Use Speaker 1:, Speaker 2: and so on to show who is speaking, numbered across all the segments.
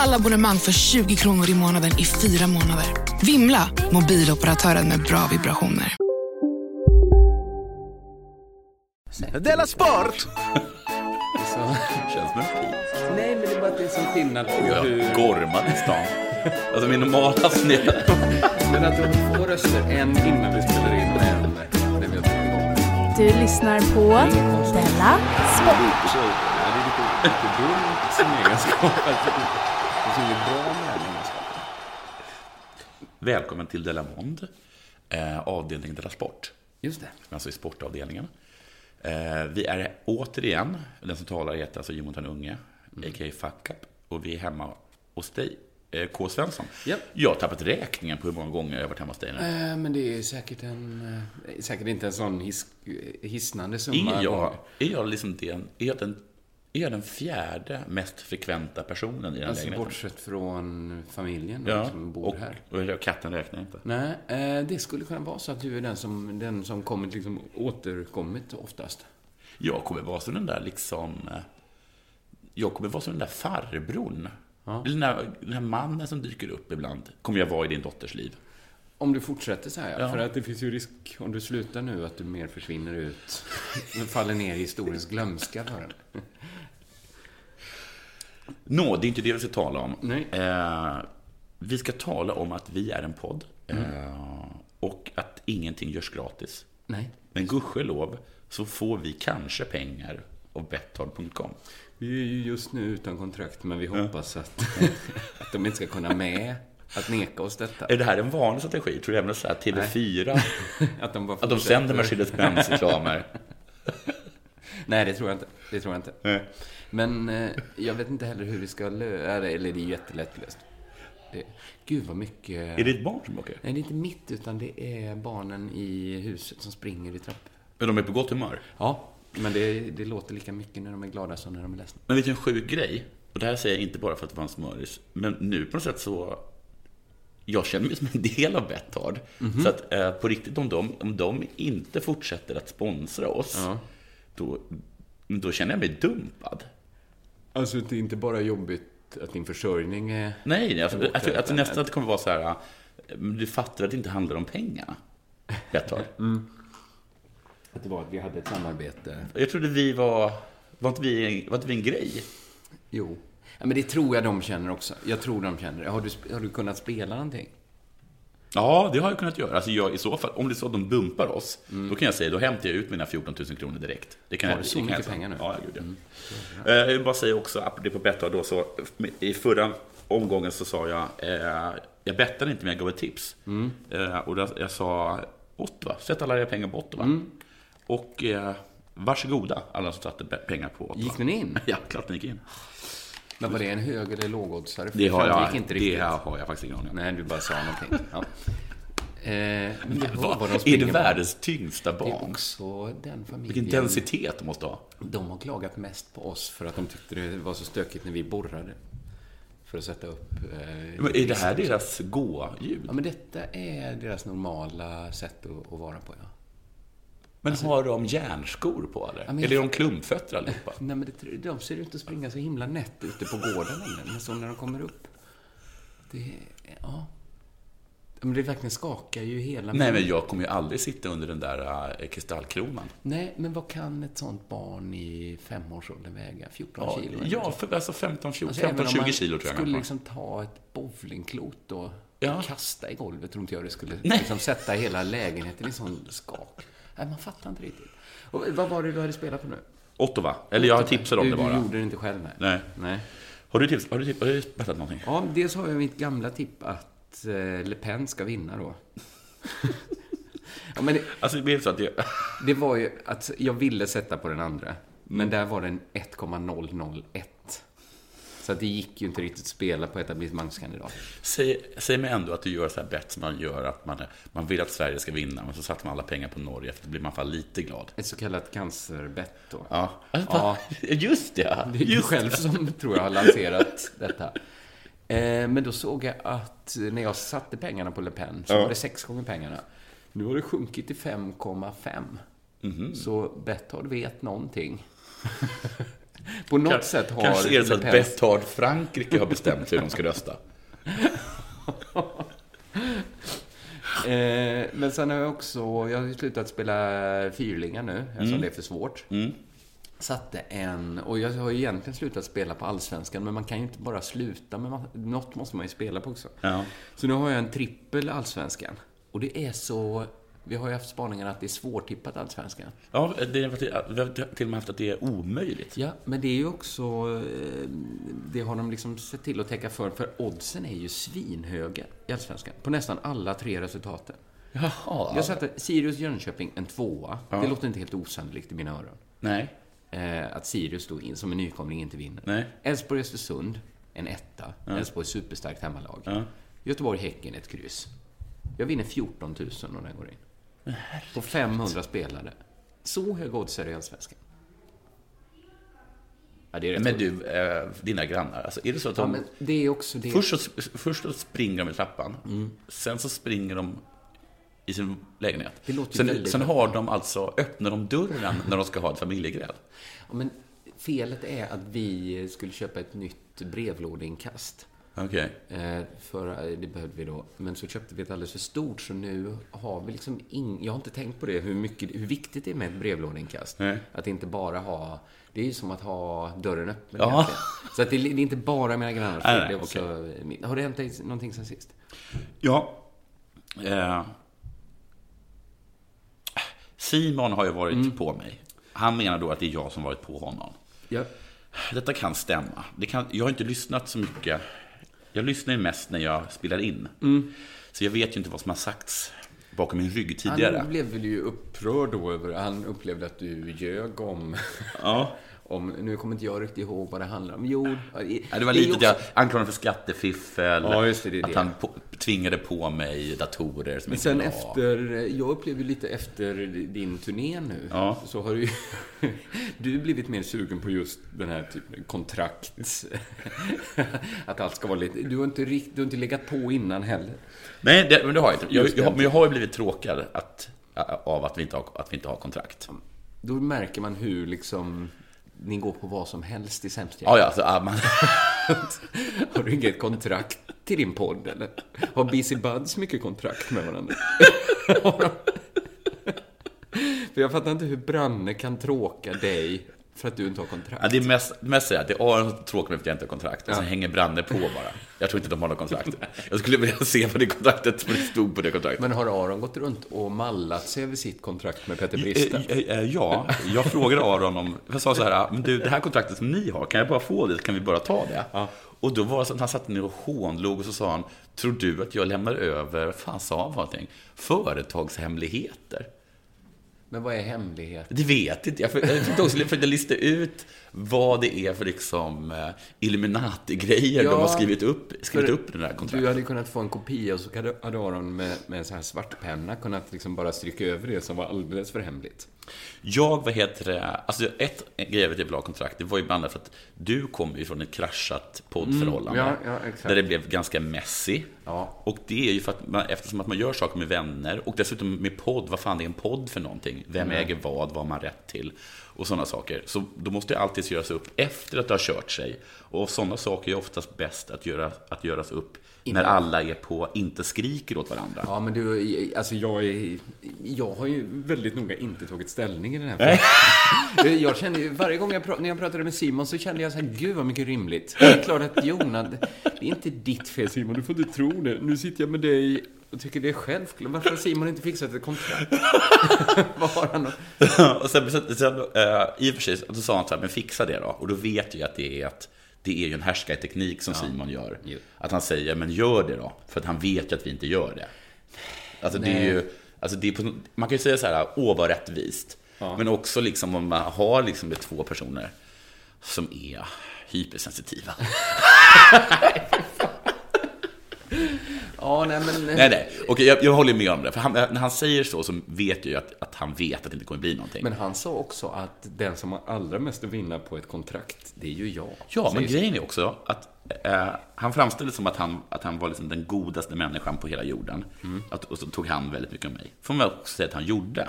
Speaker 1: Alla abonnemang för 20 kronor i månaden i fyra månader. Vimla! Mobiloperatören med bra vibrationer.
Speaker 2: Della Sport!
Speaker 3: Känns som en pik.
Speaker 4: Nej, men det är bara att det är sån skillnad på
Speaker 3: Jag
Speaker 4: hur...
Speaker 3: gormar i stan. Alltså min normala snö.
Speaker 4: Men att du har två röster, en innan vi spelar in och en när vi har tagit igång.
Speaker 5: Du lyssnar på Della Sport.
Speaker 4: Så, det är lite dumt som egenskap. Alltså, inget bra den egenskapen.
Speaker 3: Välkommen till Della Monde, eh, avdelningen Della Sport.
Speaker 4: Just det.
Speaker 3: Alltså i sportavdelningen. Eh, vi är återigen, den som talar heter alltså Jonathan Unge, a.k.a. Fuck Up. Och vi är hemma hos dig, eh, K. Svensson.
Speaker 4: Japp.
Speaker 3: Jag har tappat räkningen på hur många gånger jag har varit hemma hos dig nu.
Speaker 4: Eh, Men det är säkert en... eh, Säkert inte en sån his, hisnande summa.
Speaker 3: Är jag, är jag liksom den, är jag den, är jag den fjärde mest frekventa personen i den
Speaker 4: Alltså
Speaker 3: lägenheten?
Speaker 4: bortsett från familjen
Speaker 3: Ja,
Speaker 4: som bor
Speaker 3: och,
Speaker 4: här.
Speaker 3: och katten räknar inte.
Speaker 4: Nej, eh, det skulle kunna vara så att du är den som, den som kommit liksom återkommit oftast.
Speaker 3: Jag kommer vara som den där liksom... eh, Jag kommer vara som den där farbrorn.
Speaker 4: Ja.
Speaker 3: Eller Den, där, den här mannen som dyker upp ibland. Kommer jag vara i din dotters liv.
Speaker 4: Om du fortsätter så här, ja. För att det finns ju risk, om du slutar nu, att du mer försvinner ut. faller ner i historiens glömska bara.
Speaker 3: Nå, det är inte det vi ska tala om.
Speaker 4: Nej.
Speaker 3: Eh, vi ska tala om att vi är en podd.
Speaker 4: Mm.
Speaker 3: Eh, och att ingenting görs gratis.
Speaker 4: Nej.
Speaker 3: Men gudskelov så får vi kanske pengar av Betthard.com.
Speaker 4: Vi är ju just nu utan kontrakt, men vi hoppas att, att de inte ska kunna med att neka oss detta.
Speaker 3: Är det här en vanlig strategi? Tror du även här TV4?
Speaker 4: Att de bara
Speaker 3: Att de sänder Mercedes-Benz-reklamer?
Speaker 4: Nej, det tror jag inte. Det tror jag inte.
Speaker 3: Nej.
Speaker 4: Men eh, jag vet inte heller hur vi ska lösa Eller eller det är jättelättlöst. Det, gud vad mycket...
Speaker 3: Är det ett barn som åker?
Speaker 4: Nej, det är inte mitt, utan det är barnen i huset som springer i trapp.
Speaker 3: Men de är på gott humör?
Speaker 4: Ja, men det, det låter lika mycket när de är glada som när de är ledsna.
Speaker 3: Men vet du en sjuk grej? Och det här säger jag inte bara för att det var en smöris. Men nu på något sätt så... Jag känner mig som en del av Betthard.
Speaker 4: Mhm.
Speaker 3: Så att eh, på riktigt, om de, om de inte fortsätter att sponsra oss,
Speaker 4: Ja.
Speaker 3: då, då känner jag mig dumpad.
Speaker 4: Alltså, det är inte bara jobbigt att din försörjning är...
Speaker 3: Nej, alltså,
Speaker 4: Jag
Speaker 3: jag, tror- jag nästan att det kommer vara så här... eh, Du fattar att det inte handlar om pengarna. Betthard.
Speaker 4: Att det var att vi hade ett samarbete.
Speaker 3: Jag trodde vi var... Var inte vi, var inte vi en grej?
Speaker 4: Jo. Ja, men det tror jag de känner också. Jag tror de känner det. Har du, har du kunnat spela någonting?
Speaker 3: Ja, det har jag kunnat göra. Alltså jag, I så fall, om det är så att de bumpar oss, då kan jag säga, då hämtar jag ut mina 14 000 kronor direkt. Det kan
Speaker 4: Har du så mycket
Speaker 3: säga.
Speaker 4: pengar nu?
Speaker 3: Ja, jag gjorde det. Eh, Jag vill bara säga också, apropå Betthard då, så i förra omgången så sa jag, eh, jag bettade inte men jag gav ett tips. Eh, och då, jag sa Ottawa, sätt alla era pengar på Ottawa. Och eh, varsågoda alla som satte pengar på Ottawa.
Speaker 4: Gick den in?
Speaker 3: Ja, klart den gick in.
Speaker 4: Men var det en hög eller lågoddsare?
Speaker 3: Det har jag,
Speaker 4: inte
Speaker 3: det
Speaker 4: riktigt.
Speaker 3: har jag faktiskt ingen aning om.
Speaker 4: Nej, du bara sa någonting. Ja. Eh,
Speaker 3: Vad-
Speaker 4: vad de
Speaker 3: är det världens tyngsta
Speaker 4: Det är
Speaker 3: barn?
Speaker 4: också den familjen.
Speaker 3: Vilken densitet de måste ha.
Speaker 4: De har klagat mest på oss för att de tyckte det var så stökigt när vi borrade. För att sätta upp... Eh,
Speaker 3: Men är det här deras gå-ljud?
Speaker 4: Ja, men detta är deras normala sätt att, att vara på, ja.
Speaker 3: Men har de järnskor på eller?
Speaker 4: Ja,
Speaker 3: eller är
Speaker 4: jag-
Speaker 3: de klumpfötter allihopa?
Speaker 4: Nej, men det, de ser ut att springa så himla nätt ute på gården. eller? Men så när de kommer upp. Det... Ja. Men det verkligen skakar ju hela...
Speaker 3: Nej, men jag kommer ju aldrig sitta under den där äh, kristallkronan.
Speaker 4: Nej, men vad kan ett sånt barn i femårsåldern väga? 14
Speaker 3: Ja,
Speaker 4: kilo?
Speaker 3: ja för, alltså 15, 14,
Speaker 4: Alltså, även
Speaker 3: 15
Speaker 4: om
Speaker 3: 20
Speaker 4: man
Speaker 3: kilo tror jag.
Speaker 4: skulle
Speaker 3: kanske.
Speaker 4: liksom ta ett bowlingklot och
Speaker 3: Ja.
Speaker 4: kasta i golvet, tror inte jag det skulle
Speaker 3: Nej.
Speaker 4: liksom sätta hela lägenheten i sån skak. Nej, man fattar inte riktigt. Och vad var det du hade spelat på nu?
Speaker 3: Otto va? Eller jag tipsade om
Speaker 4: du,
Speaker 3: det bara.
Speaker 4: Du gjorde det inte själv, nej.
Speaker 3: Nej.
Speaker 4: nej.
Speaker 3: Har du, tips, har du, tips, har du bettat någonting?
Speaker 4: Ja, dels har jag mitt gamla tipp att eh, Le Pen ska vinna då. ja, men det,
Speaker 3: Alltså det blev så att jag...
Speaker 4: det var ju att jag ville sätta på den andra. Men där var den 1,001. Så att det gick ju inte riktigt att spela på etablissemangskandidat.
Speaker 3: Säg, säg mig ändå att du gör så här bett som man gör, att man, man vill att Sverige ska vinna, men så satsar man alla pengar på Norge, för då blir man fall lite glad.
Speaker 4: Ett så kallat cancerbett då.
Speaker 3: Ja,
Speaker 4: Ja.
Speaker 3: just det.
Speaker 4: Det är du själv som, tror jag, har lanserat detta. Eh, men då såg jag att när jag satte pengarna på Le Pen så
Speaker 3: Ja.
Speaker 4: var det sex gånger pengarna. Nu har det sjunkit till 5,5.
Speaker 3: Mhm.
Speaker 4: Så Betthard vet någonting. på något
Speaker 3: Kan-
Speaker 4: sätt har
Speaker 3: Kanske är det så att Betthard Frankrike har bestämt hur de ska rösta.
Speaker 4: Eh, men sen har jag också, jag har slutat spela fyrlingar nu, eftersom
Speaker 3: Mm.
Speaker 4: det är för svårt.
Speaker 3: Mm.
Speaker 4: Satte en, och jag har egentligen slutat spela på Allsvenskan, men man kan ju inte bara sluta, man, något måste man ju spela på också.
Speaker 3: Ja.
Speaker 4: Så nu har jag en trippel Allsvenskan. Och det är så, vi har ju haft spaningar att det är svårtippat Allsvenskan.
Speaker 3: Ja, det är, vi har till och med haft att det är omöjligt.
Speaker 4: Ja, men det är ju också, eh, det har de liksom sett till att täcka för, för oddsen är ju svinhöga i Allsvenskan. På nästan alla tre resultaten.
Speaker 3: Jaha.
Speaker 4: Jag satte Sirius Jönköping en tvåa.
Speaker 3: Ja.
Speaker 4: Det låter inte helt osannolikt i mina öron.
Speaker 3: Nej.
Speaker 4: Eh, att Sirius då in, som en nykomling inte vinner.
Speaker 3: Nej.
Speaker 4: Elfsborg Östersund, en etta.
Speaker 3: Ja.
Speaker 4: Elfsborg superstarkt hemmalag.
Speaker 3: Ja.
Speaker 4: Göteborg Häcken, ett kryss. Jag vinner 14 000 om den går in. På 500 spelare. Så hög odds är det i Allsvenskan. Ja, det är rätt
Speaker 3: Men du, eh, dina grannar, alltså är det så att
Speaker 4: Ja,
Speaker 3: de...
Speaker 4: men det är också det.
Speaker 3: Först, så, först så springer de i trappan,
Speaker 4: Mm.
Speaker 3: sen så springer de i sin lägenhet.
Speaker 4: Det låter ju
Speaker 3: Sen, sen har de alltså, öppnar de dörren när de ska ha ett familjegräl.
Speaker 4: Ja, men felet är att vi skulle köpa ett nytt brevlådeinkast.
Speaker 3: Okej.
Speaker 4: Eh, för eh, det behövde vi då. Men så köpte vi ett alldeles för stort så nu har vi liksom ing... Jag har inte tänkt på det, hur, mycket, hur viktigt det är med ett brevlådeinkast.
Speaker 3: Nej.
Speaker 4: Att inte bara ha... Det är ju som att ha dörren öppen
Speaker 3: Ja.
Speaker 4: egentligen. Så att det, det är inte bara mina grannars fel,
Speaker 3: Nej,
Speaker 4: det också... min- Har det hänt dig någonting sen sist?
Speaker 3: Ja. Eh, Simon har ju varit
Speaker 4: Mm.
Speaker 3: på mig. Han menar då att det är jag som varit på honom.
Speaker 4: Ja.
Speaker 3: Detta kan stämma. Kan, jag har inte lyssnat så mycket. Jag lyssnar ju mest när jag spelar in.
Speaker 4: Mm.
Speaker 3: Så jag vet ju inte vad som har sagts bakom min rygg tidigare.
Speaker 4: Han blev väl ju upprörd då över... Han upplevde att du ljög om...
Speaker 3: Ja.
Speaker 4: om nu kommer inte jag riktigt ihåg vad det handlar om. Jo...
Speaker 3: Nej, det var lite att jag
Speaker 4: också-
Speaker 3: anklagade för skattefiffel.
Speaker 4: Ja, det, det
Speaker 3: att
Speaker 4: det.
Speaker 3: han på, tvingade på mig datorer som
Speaker 4: Men sen efter, jag upplever lite efter din turné nu,
Speaker 3: Ja.
Speaker 4: så har du du blivit mer sugen på just den här typen kontrakt. att allt ska vara lite, du har inte rikt, du har inte legat på innan heller.
Speaker 3: Nej, det, men det har jag inte. Jag, jag, men jag har ju blivit tråkad att, av att vi, inte har, att vi inte har kontrakt.
Speaker 4: Då märker man hur liksom, ni går på vad som helst i sämst
Speaker 3: Ja, ja, alltså, ja, man,
Speaker 4: Har du inget kontrakt till din podd eller? Har BC Buds mycket kontrakt med varandra? För jag fattar inte hur Branne kan tråka dig för att du inte har kontrakt.
Speaker 3: ja, det är mest, mest här, det är Aron som tråkar mig för att jag inte har kontrakt. Och sen
Speaker 4: Ja.
Speaker 3: hänger Branne på bara. Jag tror inte de har något kontrakt. Jag skulle vilja se vad det kontraktet, vad det stod på det kontraktet.
Speaker 4: Men har Aron gått runt och mallat sig över sitt kontrakt med Peter?
Speaker 3: Eh, eh, eh, Ja, jag frågade Aron om, jag sa så här, men du, det här kontraktet som ni har, kan jag bara få det? Kan vi bara ta det? Och då var det så att han satt ner och hånlog och så sa han, tror du att jag lämnar över, vad fan sa han för någonting? Företagshemligheter.
Speaker 4: Men vad är hemlighet?
Speaker 3: Det vet inte jag. för- Jag försökte också försökte lista ut vad det är för liksom eh, Illuminati-grejer
Speaker 4: Ja,
Speaker 3: de har skrivit upp, skrivit upp den här
Speaker 4: Du
Speaker 3: kontraktet.
Speaker 4: hade kunnat få en kopia och så hade Aron med, med en sån här svartpenna kunnat liksom bara stryka över det som var alldeles för hemligt.
Speaker 3: Jag, vad heter det, alltså ett grej jag jag vill ha kontrakt, det var ju bland annat för att du kommer ju från ett kraschat poddförhållande.
Speaker 4: Mm, ja, ja.
Speaker 3: Där det blev ganska messy.
Speaker 4: Ja.
Speaker 3: Och det är ju för att man, eftersom att man gör saker med vänner och dessutom med podd, vad fan är en podd för någonting? Vem
Speaker 4: Mm.
Speaker 3: äger vad, vad har man rätt till? Och sådana saker. Så då måste det alltid göras upp efter att det har kört sig. Och sådana saker är oftast bäst att, göra, att göras upp när alla är på, inte skriker åt varandra.
Speaker 4: Ja, men du, alltså jag är, jag har ju väldigt noga inte tagit ställning i den här frågan. Jag kände ju, varje gång jag pra- när jag pratade med Simon så kände jag så här, gud vad mycket rimligt. Det är klart att Jonas, det är inte ditt fel Simon, du får inte tro det. Nu sitter jag med dig och tycker det är självklart. Varför har Simon inte fixat ett kontrakt? Vad har han då?
Speaker 3: och sen, sen, sen eh, i och för sig, så sa han så här, men fixa det då. Och då vet jag att det är att det är ju en härskarteknik som Simon gör.
Speaker 4: Jo.
Speaker 3: Att han säger, men gör det då. För att han vet ju att vi inte gör det. Alltså det är ju, alltså det är på, man kan ju säga så här, åh vad rättvist. Men också liksom om man har liksom två personer som är hypersensitiva.
Speaker 4: Ja, nej men...
Speaker 3: nej, nej. Okej, jag, jag håller med om det. För han, när han säger så, så vet jag ju att, att han vet att det inte kommer bli någonting.
Speaker 4: Men han sa också att den som har allra mest att vinna på ett kontrakt, det är ju jag.
Speaker 3: Ja, men grejen är också att eh, han framställdes som att han, att han var liksom den godaste människan på hela jorden. Att, och så tog han väldigt mycket om mig. Får man också säga att han gjorde.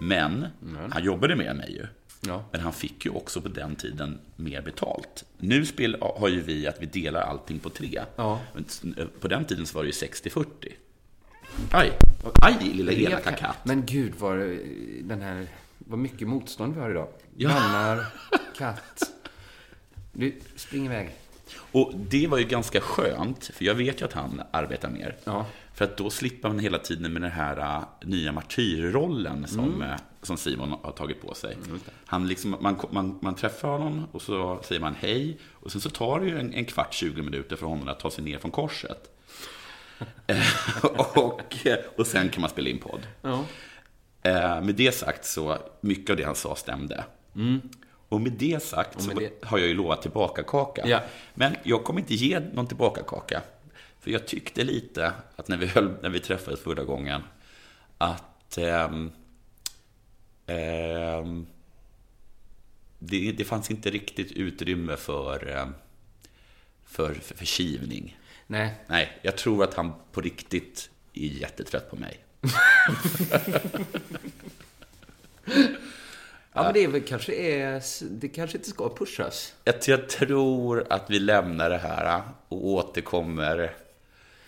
Speaker 3: Men han jobbade mer än mig ju.
Speaker 4: Ja.
Speaker 3: Men han fick ju också på den tiden mer betalt. Nu spel, har ju vi att vi delar allting på tre.
Speaker 4: Ja.
Speaker 3: Eh, På den tiden så var det ju 60-40. Aj, aj lilla elaka katt.
Speaker 4: Men gud, vad eh, den här... Vad mycket motstånd vi har idag.
Speaker 3: Ja.
Speaker 4: Grannar, katt. Du, spring iväg.
Speaker 3: Och det var ju ganska skönt, för jag vet ju att han arbetar mer.
Speaker 4: Ja.
Speaker 3: För att då slipper man hela tiden med den här äh, nya martyrrollen som,
Speaker 4: Mm.
Speaker 3: äh, som Simon har tagit på sig. Han liksom, man, man, man träffar honom och så säger man hej. Och sen så tar det ju en, en kvart, 20 minuter för honom att ta sig ner från korset. Eh, och, och sen kan man spela in podd.
Speaker 4: Ja.
Speaker 3: Eh, Med det sagt så, mycket av det han sa stämde. Och med det sagt
Speaker 4: Mm. med
Speaker 3: så
Speaker 4: det-
Speaker 3: har jag ju lovat tillbaka kaka.
Speaker 4: Ja.
Speaker 3: Men jag kommer inte ge någon tillbaka kaka. För jag tyckte lite att när vi, höll, när vi träffades förra gången, att ehm, ehm, det, det fanns inte riktigt utrymme för, ehm, för, för förkivning.
Speaker 4: Nej.
Speaker 3: Nej, jag tror att han på riktigt är jättetrött på mig.
Speaker 4: Ja, men det är väl kanske är... Det kanske inte ska pushas.
Speaker 3: Jag, jag tror att vi lämnar det här och återkommer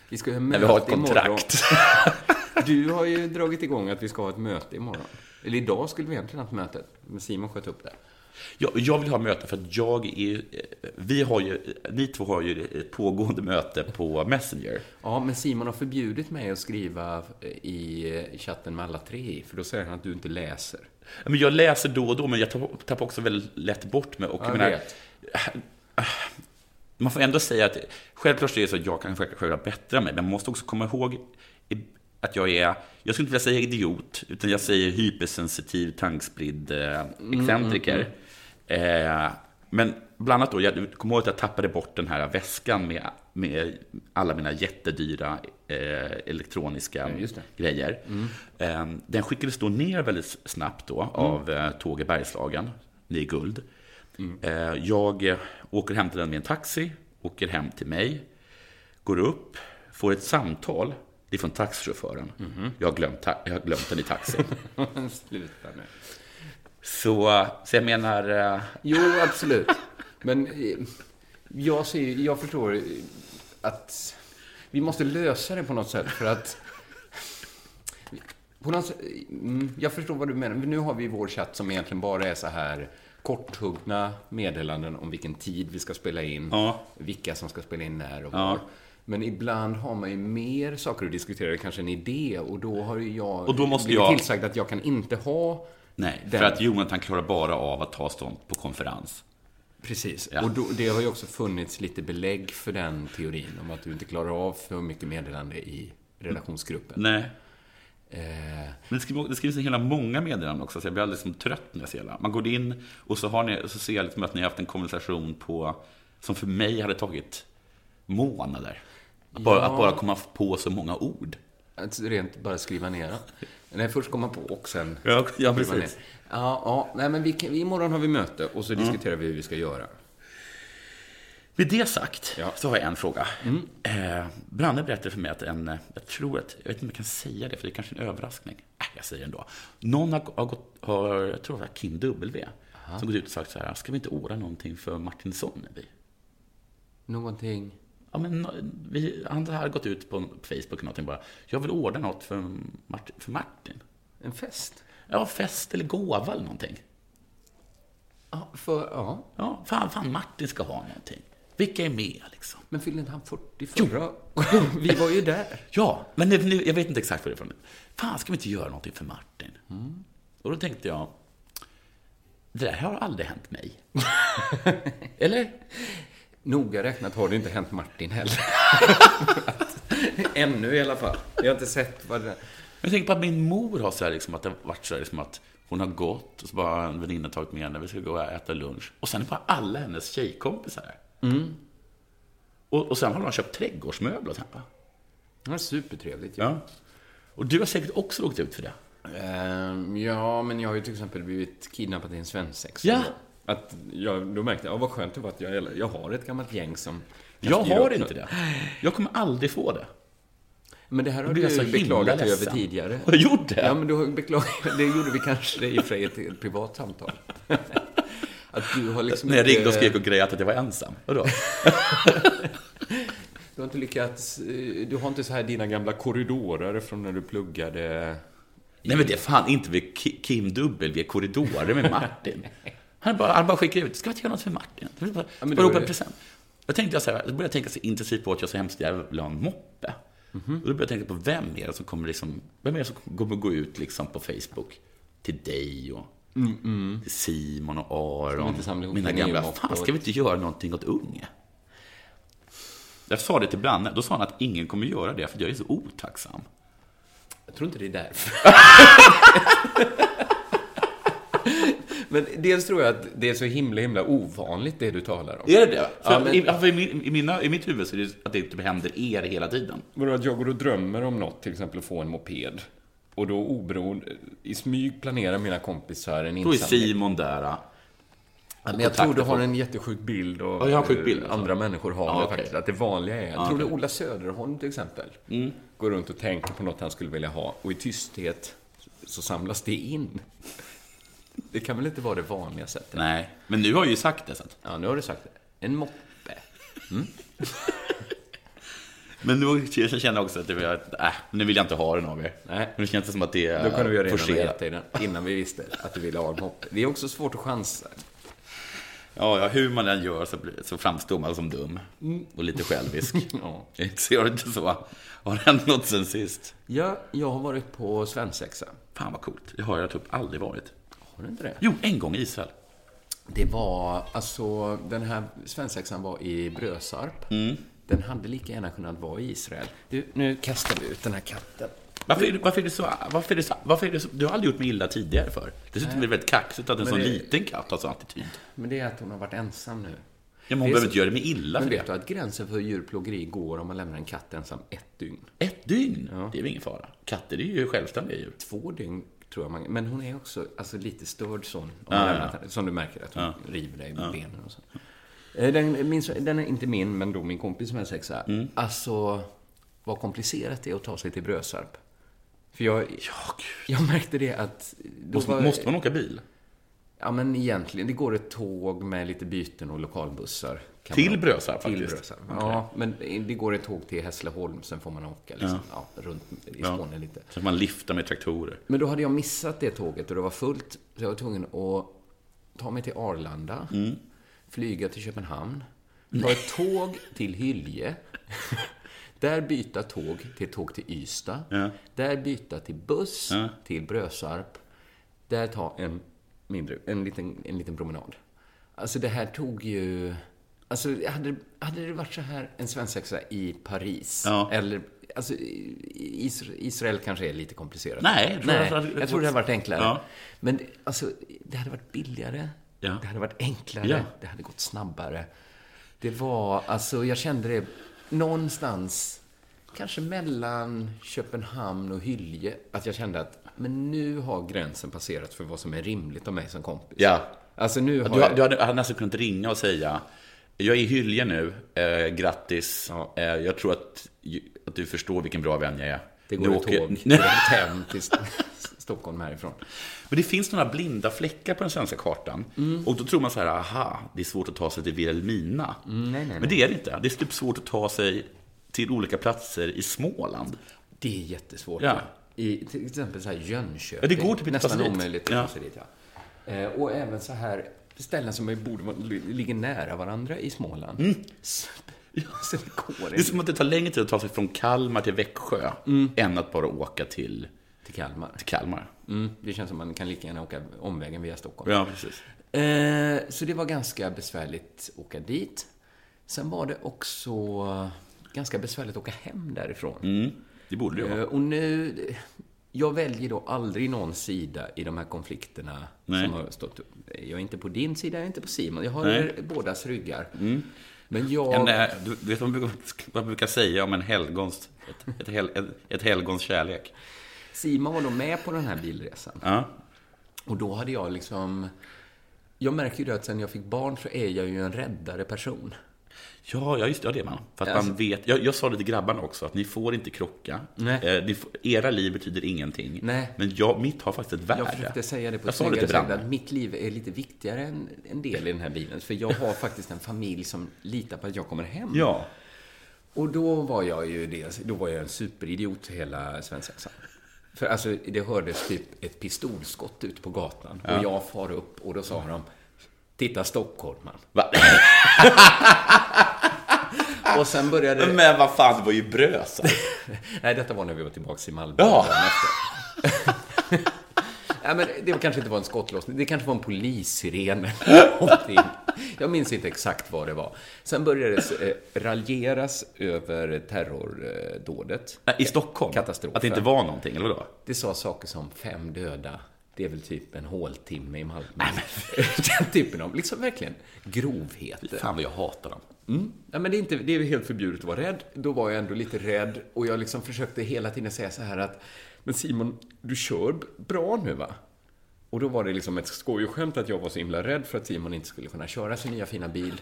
Speaker 4: Vi ska ju ha
Speaker 3: när vi har ett
Speaker 4: möte imorgon.
Speaker 3: kontrakt.
Speaker 4: Du har ju dragit igång att vi ska ha ett möte imorgon. Eller idag skulle vi egentligen haft mötet, men Simon sköt upp det.
Speaker 3: Jag, jag vill ha möte för att jag är... Vi har ju, ni två har ju ett pågående möte på Messenger.
Speaker 4: Ja, men Simon har förbjudit mig att skriva i chatten med alla tre för då säger han att du inte läser.
Speaker 3: Men jag läser då och då, men jag tappar, också väldigt lätt bort mig. Och
Speaker 4: Ja,
Speaker 3: jag
Speaker 4: jag
Speaker 3: menar,
Speaker 4: vet.
Speaker 3: Man får ändå säga att självklart är det så att jag kan själva bättra mig, men man måste också komma ihåg att jag är, jag skulle inte vilja säga idiot, utan jag säger hypersensitiv, tankspridd eh, excentriker. Eh, men bland annat då, jag kommer ihåg att jag tappade bort den här väskan med, med alla mina jättedyra eh, elektroniska grejer. Eh, den skickades då ner väldigt snabbt då av eh, Tåg i Bergslagen, det är guld. Jag åker hem till den med en taxi, åker hem till mig, går upp, får ett samtal. Det är från taxichauffören. Jag, har glömt, jag har glömt den i taxin.
Speaker 4: Sluta nu.
Speaker 3: så, så jag menar... eh,
Speaker 4: Jo, absolut. Men eh, jag, ser, jag förstår att vi måste lösa det på något sätt för att på något sätt, mm, jag förstår vad du menar. Nu har vi vår chatt som egentligen bara är så här korthuggna meddelanden om vilken tid vi ska spela in,
Speaker 3: Ja.
Speaker 4: vilka som ska spela in när och
Speaker 3: Ja.
Speaker 4: var. Men ibland har man ju mer saker att diskutera, kanske en idé, och då har ju jag
Speaker 3: Och då måste
Speaker 4: blivit
Speaker 3: jag-
Speaker 4: tillsagd att jag kan inte ha
Speaker 3: Nej,
Speaker 4: den.
Speaker 3: för att Jonathan klarar bara av att ta stånd på konferens.
Speaker 4: Precis.
Speaker 3: Ja.
Speaker 4: Och då, det har ju också funnits lite belägg för den teorin om att du inte klarar av för mycket meddelande i redaktionsgruppen.
Speaker 3: Nej.
Speaker 4: Eh,
Speaker 3: Men det skrivs, det skrivs en hela många meddelanden också, så jag blir alldeles som trött när jag ser det. Man går in och så, har ni, så ser jag liksom att ni har haft en konversation på, som för mig hade tagit månader. Att bara,
Speaker 4: Ja.
Speaker 3: att bara komma på så många ord.
Speaker 4: att rent bara skriva ner. Nej, först komma på och sen
Speaker 3: Ja, ja,
Speaker 4: skriva
Speaker 3: precis.
Speaker 4: ner. Ja, ja, nej men vi, imorgon har vi möte och så diskuterar vi hur vi ska göra.
Speaker 3: Med det sagt
Speaker 4: Ja.
Speaker 3: så har jag en fråga. Eh, Branne berättade för mig att en, jag tror att, jag vet inte om jag kan säga det, för det är kanske en överraskning. Äh, jag säger ändå. Någon har, har gått, har, jag tror det var Kim W, som gått ut och sagt så här, ska vi inte ordna någonting för Martin Sonnevi?
Speaker 4: Någonting...
Speaker 3: Ja, men vi, han hade gått ut på Facebook och någonting bara, jag vill ordna något för, Martin, för Martin.
Speaker 4: En fest?
Speaker 3: Ja, fest eller gåva eller någonting.
Speaker 4: Ja, för... Ja.
Speaker 3: Ja, fan, fan Martin ska ha någonting. Vilka är med liksom?
Speaker 4: Men fyllde inte han 40 förra? Vi var ju där.
Speaker 3: Ja, men nu, jag vet inte exakt vad det är från. Fan, ska vi inte göra någonting för Martin?
Speaker 4: Mm.
Speaker 3: Och då tänkte jag, det där har aldrig hänt mig. Eller?
Speaker 4: Noga räknat har det inte hänt Martin heller. Ännu i alla fall. Jag har inte sett vad det...
Speaker 3: Jag tänker på att min mor har så här, liksom, att det varit så här, liksom, att hon har gått och så bara har en väninna tagit med henne, vi ska gå och äta lunch. Och sen är bara alla hennes tjejkompisar.
Speaker 4: Mm.
Speaker 3: Och, och sen har de köpt trädgårdsmöbler här.
Speaker 4: Det var supertrevligt.
Speaker 3: Ja. Och du har säkert också åkt ut för det.
Speaker 4: Ehm, ja, men jag har ju till exempel blivit kidnappad i en svensexa.
Speaker 3: Ja.
Speaker 4: Att jag, då märkte jag, ja, vad skönt det var att jag, jag har ett gammalt gäng som...
Speaker 3: Jag har inte det. Jag kommer aldrig få det.
Speaker 4: Men det här har
Speaker 3: Då
Speaker 4: du beklagat dig över tidigare.
Speaker 3: Har jag gjort det?
Speaker 4: Ja, men du har beklagat, det gjorde vi kanske i och för sig i ett, ett privat samtal. Att du har liksom
Speaker 3: När jag ringde och skrek och grät att jag var ensam. Vadå?
Speaker 4: Du har inte lyckats, eh, du har inte så här dina gamla korridorer från när du pluggade.
Speaker 3: Nej men det är fan inte vid Ki- Kim W korridorer med Martin. Han bara, han bara skickar ut, ska vi inte göra något för Martin? Vi bara,
Speaker 4: men
Speaker 3: bara en present? Jag tänkte jag så här, då började jag tänka så intensivt på att jag så hemskt gärna vill ha en moppe. Och då började jag tänka på vem är det som kommer liksom, vem är det som kommer gå ut liksom på Facebook till dig och till Simon och Aron. Mina gamla, fan ska vi inte göra någonting åt unge? Jag sa det till Branne, då sa han att ingen kommer göra det för jag är så otacksam.
Speaker 4: Jag tror inte det är därför. Men dels tror jag att det är så himla, himla ovanligt det du talar om.
Speaker 3: Är det det? För
Speaker 4: Ja, men-
Speaker 3: i, för i, min, i, mina, I mitt huvud så är det att det typ händer er hela tiden.
Speaker 4: Vadå, att jag går och drömmer om något, till exempel att få en moped. Och då oberoende, i smyg planerar mina kompisar en
Speaker 3: Då är
Speaker 4: insamling.
Speaker 3: Simon där.
Speaker 4: Men jag tror du har en jättesjuk bild och
Speaker 3: Ja, jag har sjuk bild,
Speaker 4: eh,
Speaker 3: alltså.
Speaker 4: andra människor har
Speaker 3: Ja,
Speaker 4: det faktiskt. Att det vanliga är,
Speaker 3: Ja,
Speaker 4: tror du
Speaker 3: okej.
Speaker 4: Ola Söderholm till exempel går runt och tänker på något han skulle vilja ha och i tysthet så samlas det in. Det kan väl inte vara det vanliga sättet?
Speaker 3: Nej, men nu har jag ju sagt det. Så att.
Speaker 4: Ja, nu har du sagt det. En moppe.
Speaker 3: Men nu känner jag också att det var, äh, nu vill jag inte ha den av er.
Speaker 4: Nej.
Speaker 3: Nu känns det som att det är
Speaker 4: Då ju redan ha
Speaker 3: forcerat.
Speaker 4: gett dig den innan vi visste att du ville ha en moppe. Det är också svårt att chansa.
Speaker 3: Ja, ja, hur man än gör så, så framstår man som dum. Och lite självisk.
Speaker 4: Ja.
Speaker 3: Ser du inte så? Har det hänt något sen sist?
Speaker 4: Ja, jag har varit på svensexa.
Speaker 3: Fan vad coolt. Det har jag typ aldrig varit.
Speaker 4: Har du inte det?
Speaker 3: Jo, en gång i Israel.
Speaker 4: Det var, alltså, den här svensexan var i Brösarp. Den hade lika gärna kunnat vara i Israel. Du, nu kastar vi ut den här katten.
Speaker 3: Varför är, det, varför är det så? Varför är det så? Varför är det så? Du har aldrig gjort mig illa tidigare för. Dessutom är det väldigt kaxigt att en sån
Speaker 4: det-
Speaker 3: liten katt har sån attityd.
Speaker 4: Men det är att hon har varit ensam nu.
Speaker 3: Ja, men hon
Speaker 4: Det
Speaker 3: behöver inte göra mig illa
Speaker 4: Men
Speaker 3: för
Speaker 4: vet
Speaker 3: det.
Speaker 4: du att gränsen för djurplågeri går om man lämnar en katt ensam ett dygn?
Speaker 3: Ett dygn?
Speaker 4: Ja.
Speaker 3: Det är väl ingen fara. Katter är ju självständiga djur.
Speaker 4: Två dygn tror jag man... Men hon är också alltså, lite störd sån.
Speaker 3: Ja, ja.
Speaker 4: Som du märker att hon river dig med benen och så. Eh, Den, min, den är inte min, men då min kompis som är sexa.
Speaker 3: Mm.
Speaker 4: Alltså, vad komplicerat det är att ta sig till Brösarp. För jag,
Speaker 3: Ja,
Speaker 4: jag märkte det att...
Speaker 3: Måste,
Speaker 4: var-
Speaker 3: måste man åka bil?
Speaker 4: Ja, men egentligen. Det går ett tåg med lite byten och lokalbussar.
Speaker 3: Till Brösarp,
Speaker 4: Till
Speaker 3: faktiskt?
Speaker 4: Brösarp.
Speaker 3: Okej.
Speaker 4: Ja, men det går ett tåg till Hässleholm, sen får man åka liksom, ja. runt i
Speaker 3: Ja.
Speaker 4: Skåne lite.
Speaker 3: Så att man lyfter med traktorer.
Speaker 4: Men då hade jag missat det tåget och det var fullt. Så jag var tvungen att ta mig till Arlanda,
Speaker 3: Mm.
Speaker 4: Flyga till Köpenhamn, ta ett tåg till Hylje, där byta tåg till tåg till Ystad,
Speaker 3: Ja.
Speaker 4: där byta till buss
Speaker 3: Ja.
Speaker 4: till Brösarp, där ta en, mindre, en, liten, en liten promenad. Alltså det här tog ju... Alltså hade, hade det varit så här en svensexa i Paris,
Speaker 3: Ja.
Speaker 4: eller Alltså, Israel kanske är lite komplicerat.
Speaker 3: Nej, jag tror
Speaker 4: Nej, jag tror det hade varit enklare.
Speaker 3: Ja.
Speaker 4: Men alltså, det hade varit billigare.
Speaker 3: Ja.
Speaker 4: Det hade varit enklare.
Speaker 3: Ja.
Speaker 4: Det hade gått snabbare. Det var, alltså jag kände det någonstans, kanske mellan Köpenhamn och Hylje, att jag kände att men nu har gränsen passerat för vad som är rimligt av mig som kompis.
Speaker 3: Ja.
Speaker 4: Alltså nu har
Speaker 3: Du,
Speaker 4: jag...
Speaker 3: du hade, hade nästan kunnat ringa och säga jag är i Hylje nu, eh, grattis.
Speaker 4: Ja.
Speaker 3: Eh, jag tror att, att du förstår vilken bra vän jag är.
Speaker 4: Det går ett
Speaker 3: åker-
Speaker 4: tåg direkt hem till Stockholm härifrån.
Speaker 3: Men det finns några blinda fläckar på den svenska kartan.
Speaker 4: Mm.
Speaker 3: Och då tror man så här, aha, det är svårt att ta sig till Vilhelmina.
Speaker 4: Mm, nej, nej,
Speaker 3: Men det är det inte. Det är typ svårt att ta sig till olika platser i Småland.
Speaker 4: Det är jättesvårt.
Speaker 3: Ja.
Speaker 4: I till exempel så här Jönköping.
Speaker 3: Ja, det går typ inte
Speaker 4: Nästan omöjligt att ta sig dit. Ja. Eh, och även så här, ställen som borde ligger nära varandra i Småland.
Speaker 3: Mm.
Speaker 4: Det
Speaker 3: är som att det tar längre tid att ta sig från Kalmar till Växjö än att bara åka till,
Speaker 4: till Kalmar.
Speaker 3: till Kalmar.
Speaker 4: Mm, det känns som att man kan lika gärna åka omvägen via Stockholm.
Speaker 3: Ja, precis.
Speaker 4: Eh, så det var ganska besvärligt att åka dit. Sen var det också ganska besvärligt att åka hem därifrån.
Speaker 3: Mm, det borde det ju
Speaker 4: Eh,
Speaker 3: vara.
Speaker 4: och nu, jag väljer då aldrig någon sida i de här konflikterna
Speaker 3: Nej.
Speaker 4: som har stått upp. Jag är inte på din sida, jag är inte på Simon. Jag har
Speaker 3: Nej. Mm.
Speaker 4: bådas ryggar. Men jag...
Speaker 3: En, du du vet vad man brukar, vad man brukar säga om en helgons, ett, ett, hel, ett, ett helgons kärlek?
Speaker 4: Simon var då med på den här bilresan.
Speaker 3: Ja.
Speaker 4: Och då hade jag liksom... Jag märker ju det att sen jag fick barn så är jag ju en räddare person.
Speaker 3: Ja, ja, just det. Ja, det är man. För att
Speaker 4: Alltså-
Speaker 3: man vet, jag, jag sa det till grabbarna också, att ni får inte krocka. Eh, ni era liv betyder ingenting.
Speaker 4: Nej.
Speaker 3: Men jag, mitt har faktiskt ett värde.
Speaker 4: Jag försökte säga det på ett snyggare sätt, att mitt liv är lite viktigare än en del i den här bilen. För jag har faktiskt en familj som litar på att jag kommer hem.
Speaker 3: Ja.
Speaker 4: Och då var jag ju det, då var jag en superidiot hela svensexan. För alltså, det hördes typ ett pistolskott ute på gatan.
Speaker 3: Ja.
Speaker 4: Och jag far upp och då sa de, titta stockholmaren.
Speaker 3: Va?
Speaker 4: Och sen började...
Speaker 3: Men vad fan, det var ju Brösa.
Speaker 4: Nej, detta var när vi var tillbaka i Malmö.
Speaker 3: Ja.
Speaker 4: Ja, men det kanske inte var en skottlossning. Det kanske var en polissiren eller någonting. Jag minns inte exakt vad det var. Sen började det eh, raljeras över terrordådet.
Speaker 3: Nej, I Stockholm?
Speaker 4: Katastrofen.
Speaker 3: Att det inte var någonting, eller vadå?
Speaker 4: Det sa saker som fem döda. Det är väl typ en håltimme i Malmö. Den typen av, liksom verkligen, grovheter.
Speaker 3: Fan vad jag hatar dem.
Speaker 4: Mm. Ja, men det är, inte, det är helt förbjudet att vara rädd. Då var jag ändå lite rädd och jag liksom försökte hela tiden säga så här att Men Simon, du kör bra nu va? Och då var det liksom ett skojskämt att jag var så himla rädd för att Simon inte skulle kunna köra sin nya fina bil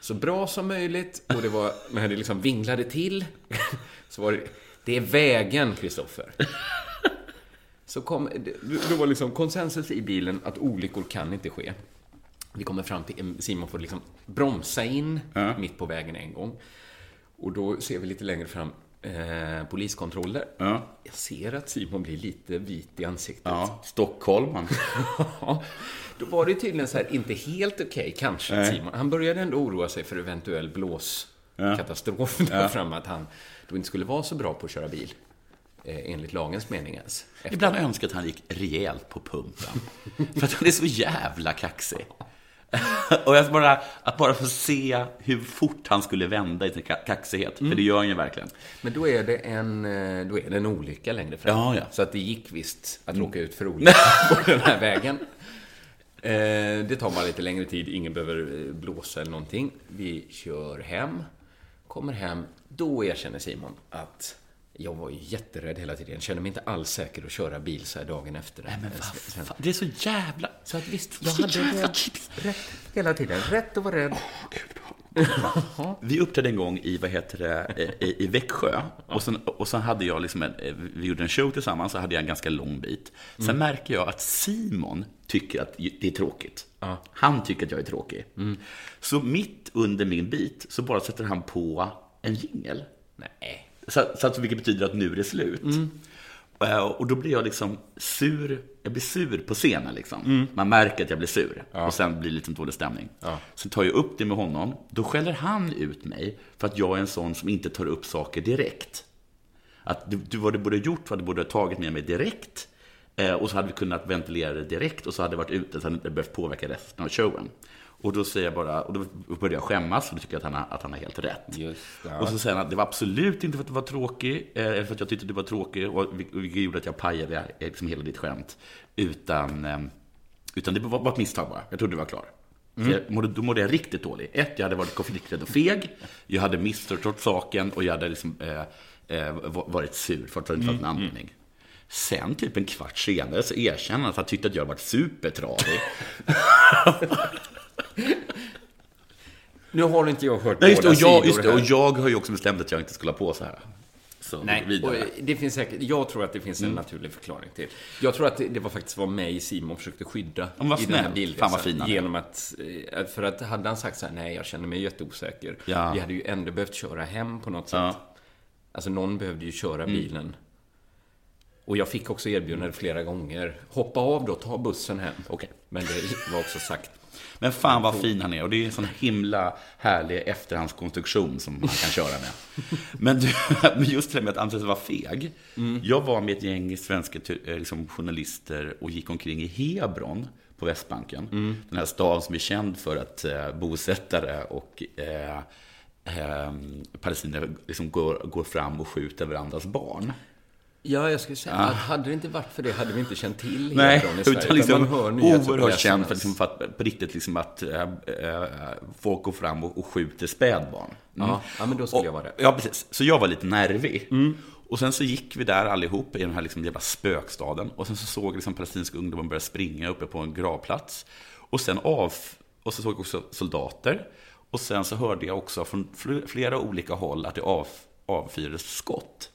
Speaker 4: så bra som möjligt. Och det var, när det liksom vinglade till, så var det, det är vägen, Kristoffer. Så kom, det var liksom konsensus i bilen att olyckor kan inte ske. Vi kommer fram till, Simon får liksom bromsa in
Speaker 3: Ja.
Speaker 4: mitt på vägen en gång. Och då ser vi lite längre fram eh, poliskontroller.
Speaker 3: Ja.
Speaker 4: Jag ser att Simon blir lite vit i ansiktet.
Speaker 3: Ja, Stockholm. Han.
Speaker 4: Ja, Då var det tydligen så här, inte helt okej kanske,
Speaker 3: Nej.
Speaker 4: Simon. Han började ändå oroa sig för eventuell blåskatastrof där
Speaker 3: Ja.
Speaker 4: framme, att han då inte skulle vara så bra på att köra bil. Eh, enligt lagens mening ens. Efter-
Speaker 3: Ibland önskar jag att han gick rejält på pumpen. För att han är så jävla kaxig. Och jag bara, att bara få se hur fort han skulle vända i sin ka- kaxighet. För det gör han ju verkligen.
Speaker 4: Men då är det en, eh, då är det en olycka längre fram.
Speaker 3: Ja, ja.
Speaker 4: Så att det gick visst att råka ut för olycka på den här vägen. Eh, det tar bara lite längre tid, ingen behöver eh, blåsa eller någonting. Vi kör hem, kommer hem. Då erkänner Simon att jag var ju jätterädd hela tiden. Jag kände mig inte alls säker att köra bil så här dagen efter. Nej,
Speaker 3: Men vad fan, det är så jävla...
Speaker 4: Så att visst, jag hade
Speaker 3: jävla
Speaker 4: rätt, hela tiden. Rätt att vara rädd.
Speaker 3: Vi uppträdde en gång i, vad heter det, i, i Växjö. Och sen, och sen hade jag liksom en, vi gjorde en show tillsammans, så hade jag en ganska lång bit. Sen märker jag att Simon tycker att det är tråkigt. Han tycker att jag är tråkig. Så mitt under min bit så bara sätter han på en jingel.
Speaker 4: Nej.
Speaker 3: Så, så vilket betyder att nu är det slut. Eh, Och då blir jag liksom sur. Jag blir sur på scenen liksom. Man märker att jag blir sur. Och sen blir det lite dålig stämning.
Speaker 4: Ja.
Speaker 3: Sen tar jag upp det med honom. Då skäller han ut mig för att jag är en sån som inte tar upp saker direkt. Att du, du vad du borde ha gjort var att du borde ha tagit med mig direkt. Eh, och så hade vi kunnat ventilera det direkt och så hade det varit ute så hade det inte behövt påverka resten av showen. Och då säger jag bara, och då börjar jag skämmas och då tycker jag att han har, att han har helt rätt.
Speaker 4: Just.
Speaker 3: Och så säger han att det var absolut inte för att du var tråkig, eh, eller för att jag tyckte att du var tråkig, och vil- vilket gjorde att jag pajade eh, liksom hela ditt skämt. Utan, eh, utan det var bara ett misstag bara. Jag trodde du var klar. Så jag mådde, då mådde jag riktigt dåligt. Ett, jag hade varit konflikträdd och feg. Jag hade missförstått saken och jag hade liksom, eh, eh, va- varit sur för att det inte fanns en anledning. Sen, typ en kvart senare, så erkänner han att han tyckte att jag varit supertradig.
Speaker 4: Nu har inte jag hört
Speaker 3: Nej, just det, och jag, just det, och jag har ju också bestämt att jag inte skulle ha på så här. Så
Speaker 4: Nej,
Speaker 3: vidare.
Speaker 4: och det finns säkert, jag tror att det finns en naturlig förklaring till. Jag tror att det, det var faktiskt vad mig Simon försökte skydda
Speaker 3: vad
Speaker 4: i den här
Speaker 3: är.
Speaker 4: Genom att, eh, för att hade han sagt så här, nej jag känner mig jätteosäker.
Speaker 3: Ja.
Speaker 4: Vi hade ju ändå behövt köra hem på något sätt.
Speaker 3: Ja.
Speaker 4: Alltså någon behövde ju köra
Speaker 3: Mm.
Speaker 4: bilen. Och jag fick också erbjudande flera gånger. Hoppa av då, ta bussen hem.
Speaker 3: Okej.
Speaker 4: Men det var också sagt
Speaker 3: Men fan vad fin han är och det är en sån himla härlig efterhandskonstruktion som man kan köra med. Men du, just det med att anses vara feg. Jag var med ett gäng svenska eh, liksom, journalister och gick omkring i Hebron på Västbanken. Den här staden som är känd för att eh, bosättare och eh, eh, palestinier liksom går, går fram och skjuter varandras barn.
Speaker 4: Ja, jag skulle säga
Speaker 3: Ah.
Speaker 4: att hade det inte varit för det hade vi inte känt till
Speaker 3: Nej,
Speaker 4: Hebron i Sverige.
Speaker 3: utan liksom
Speaker 4: man hör
Speaker 3: oerhört känd för, liksom, för att, på riktigt liksom att äh, äh, folk går fram och, och skjuter spädbarn.
Speaker 4: Ja, ja, men då skulle
Speaker 3: och,
Speaker 4: jag vara rädd.
Speaker 3: Ja, precis. Så jag var lite nervig. Och sen så gick vi där allihop i den här liksom jävla spökstaden. Och sen så såg liksom palestinska ungdomar börja springa uppe på en gravplats. Och sen av, och så såg jag också soldater. Och sen så hörde jag också från fl- flera olika håll att det av, avfyrades skott.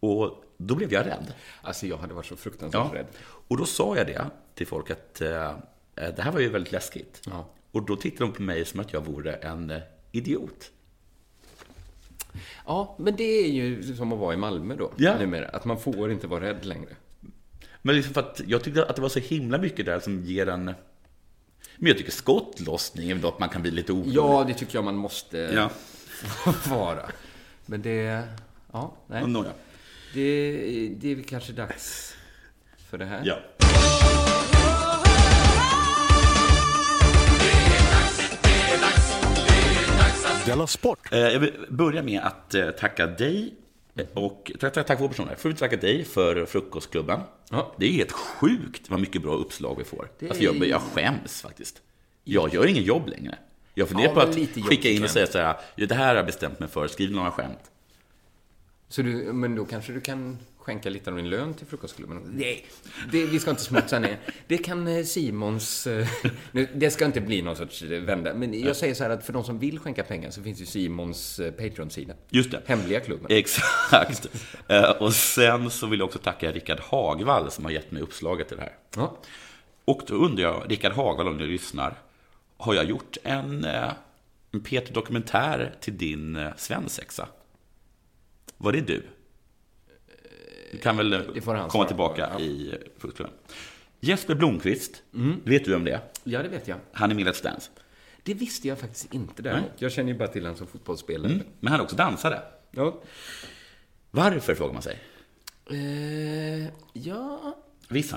Speaker 3: Och då blev jag rädd.
Speaker 4: Alltså, jag hade varit så fruktansvärt
Speaker 3: Ja.
Speaker 4: rädd.
Speaker 3: Och då sa jag det till folk att eh, det här var ju väldigt läskigt.
Speaker 4: Ja.
Speaker 3: Och då tittade de på mig som att jag vore en eh, idiot.
Speaker 4: Ja, men det är ju som att vara i Malmö då,
Speaker 3: Ja.
Speaker 4: numera. Att man får inte vara rädd längre.
Speaker 3: Men liksom för att jag tyckte att det var så himla mycket där som ger en... Men jag tycker skottlossning är väl att man kan bli lite orolig.
Speaker 4: Ja, det tycker jag man måste
Speaker 3: Ja.
Speaker 4: vara. Men det... Ja, nej.
Speaker 3: Nåja.
Speaker 4: Det, det är väl kanske dags för det här.
Speaker 3: Ja.
Speaker 2: Della Sport!
Speaker 3: Eh, Jag vill börja med att eh, tacka dig och tack, tack, tack för personer. Först tacka dig för Frukostklubben.
Speaker 4: Ja.
Speaker 3: Det är helt sjukt vad mycket bra uppslag vi får.
Speaker 4: Det
Speaker 3: Alltså jag,
Speaker 4: är-
Speaker 3: jag skäms faktiskt. Jag gör ingen jobb längre. Jag funderar
Speaker 4: Ja,
Speaker 3: på att skicka in och säga så här, "Ja, det här har jag bestämt mig för, skriv några skämt.
Speaker 4: Så du, men då kanske du kan skänka lite av din lön till frukostklubben? Nej, det, vi ska inte smutsa ner. Det kan eh, Simons... eh, Nu, det ska inte bli någon sorts eh, vända. Men jag säger så här att för de som vill skänka pengar så finns ju Simons Patreon-sida.
Speaker 3: Just det.
Speaker 4: Hemliga klubben.
Speaker 3: Exakt. Och sen så vill jag också tacka Rickard Hagvall som har gett mig uppslaget till det här.
Speaker 4: Ja.
Speaker 3: Och då undrar jag, Rickard Hagvall om du lyssnar, har jag gjort en, en Peter Dokumentär till din svensexa? Var det du? Du kan väl eh, komma
Speaker 4: svara på,
Speaker 3: tillbaka
Speaker 4: ja.
Speaker 3: i Fruktklubben. Jesper Blomqvist, vet du om det
Speaker 4: ja, det vet jag.
Speaker 3: Han är med i Let's Dance.
Speaker 4: Det visste jag faktiskt inte däremot. Jag känner ju bara till honom som fotbollsspelare.
Speaker 3: Mm. Men han är också dansare.
Speaker 4: Ja.
Speaker 3: Varför, frågar man sig.
Speaker 4: Eh, ja...
Speaker 3: Vissa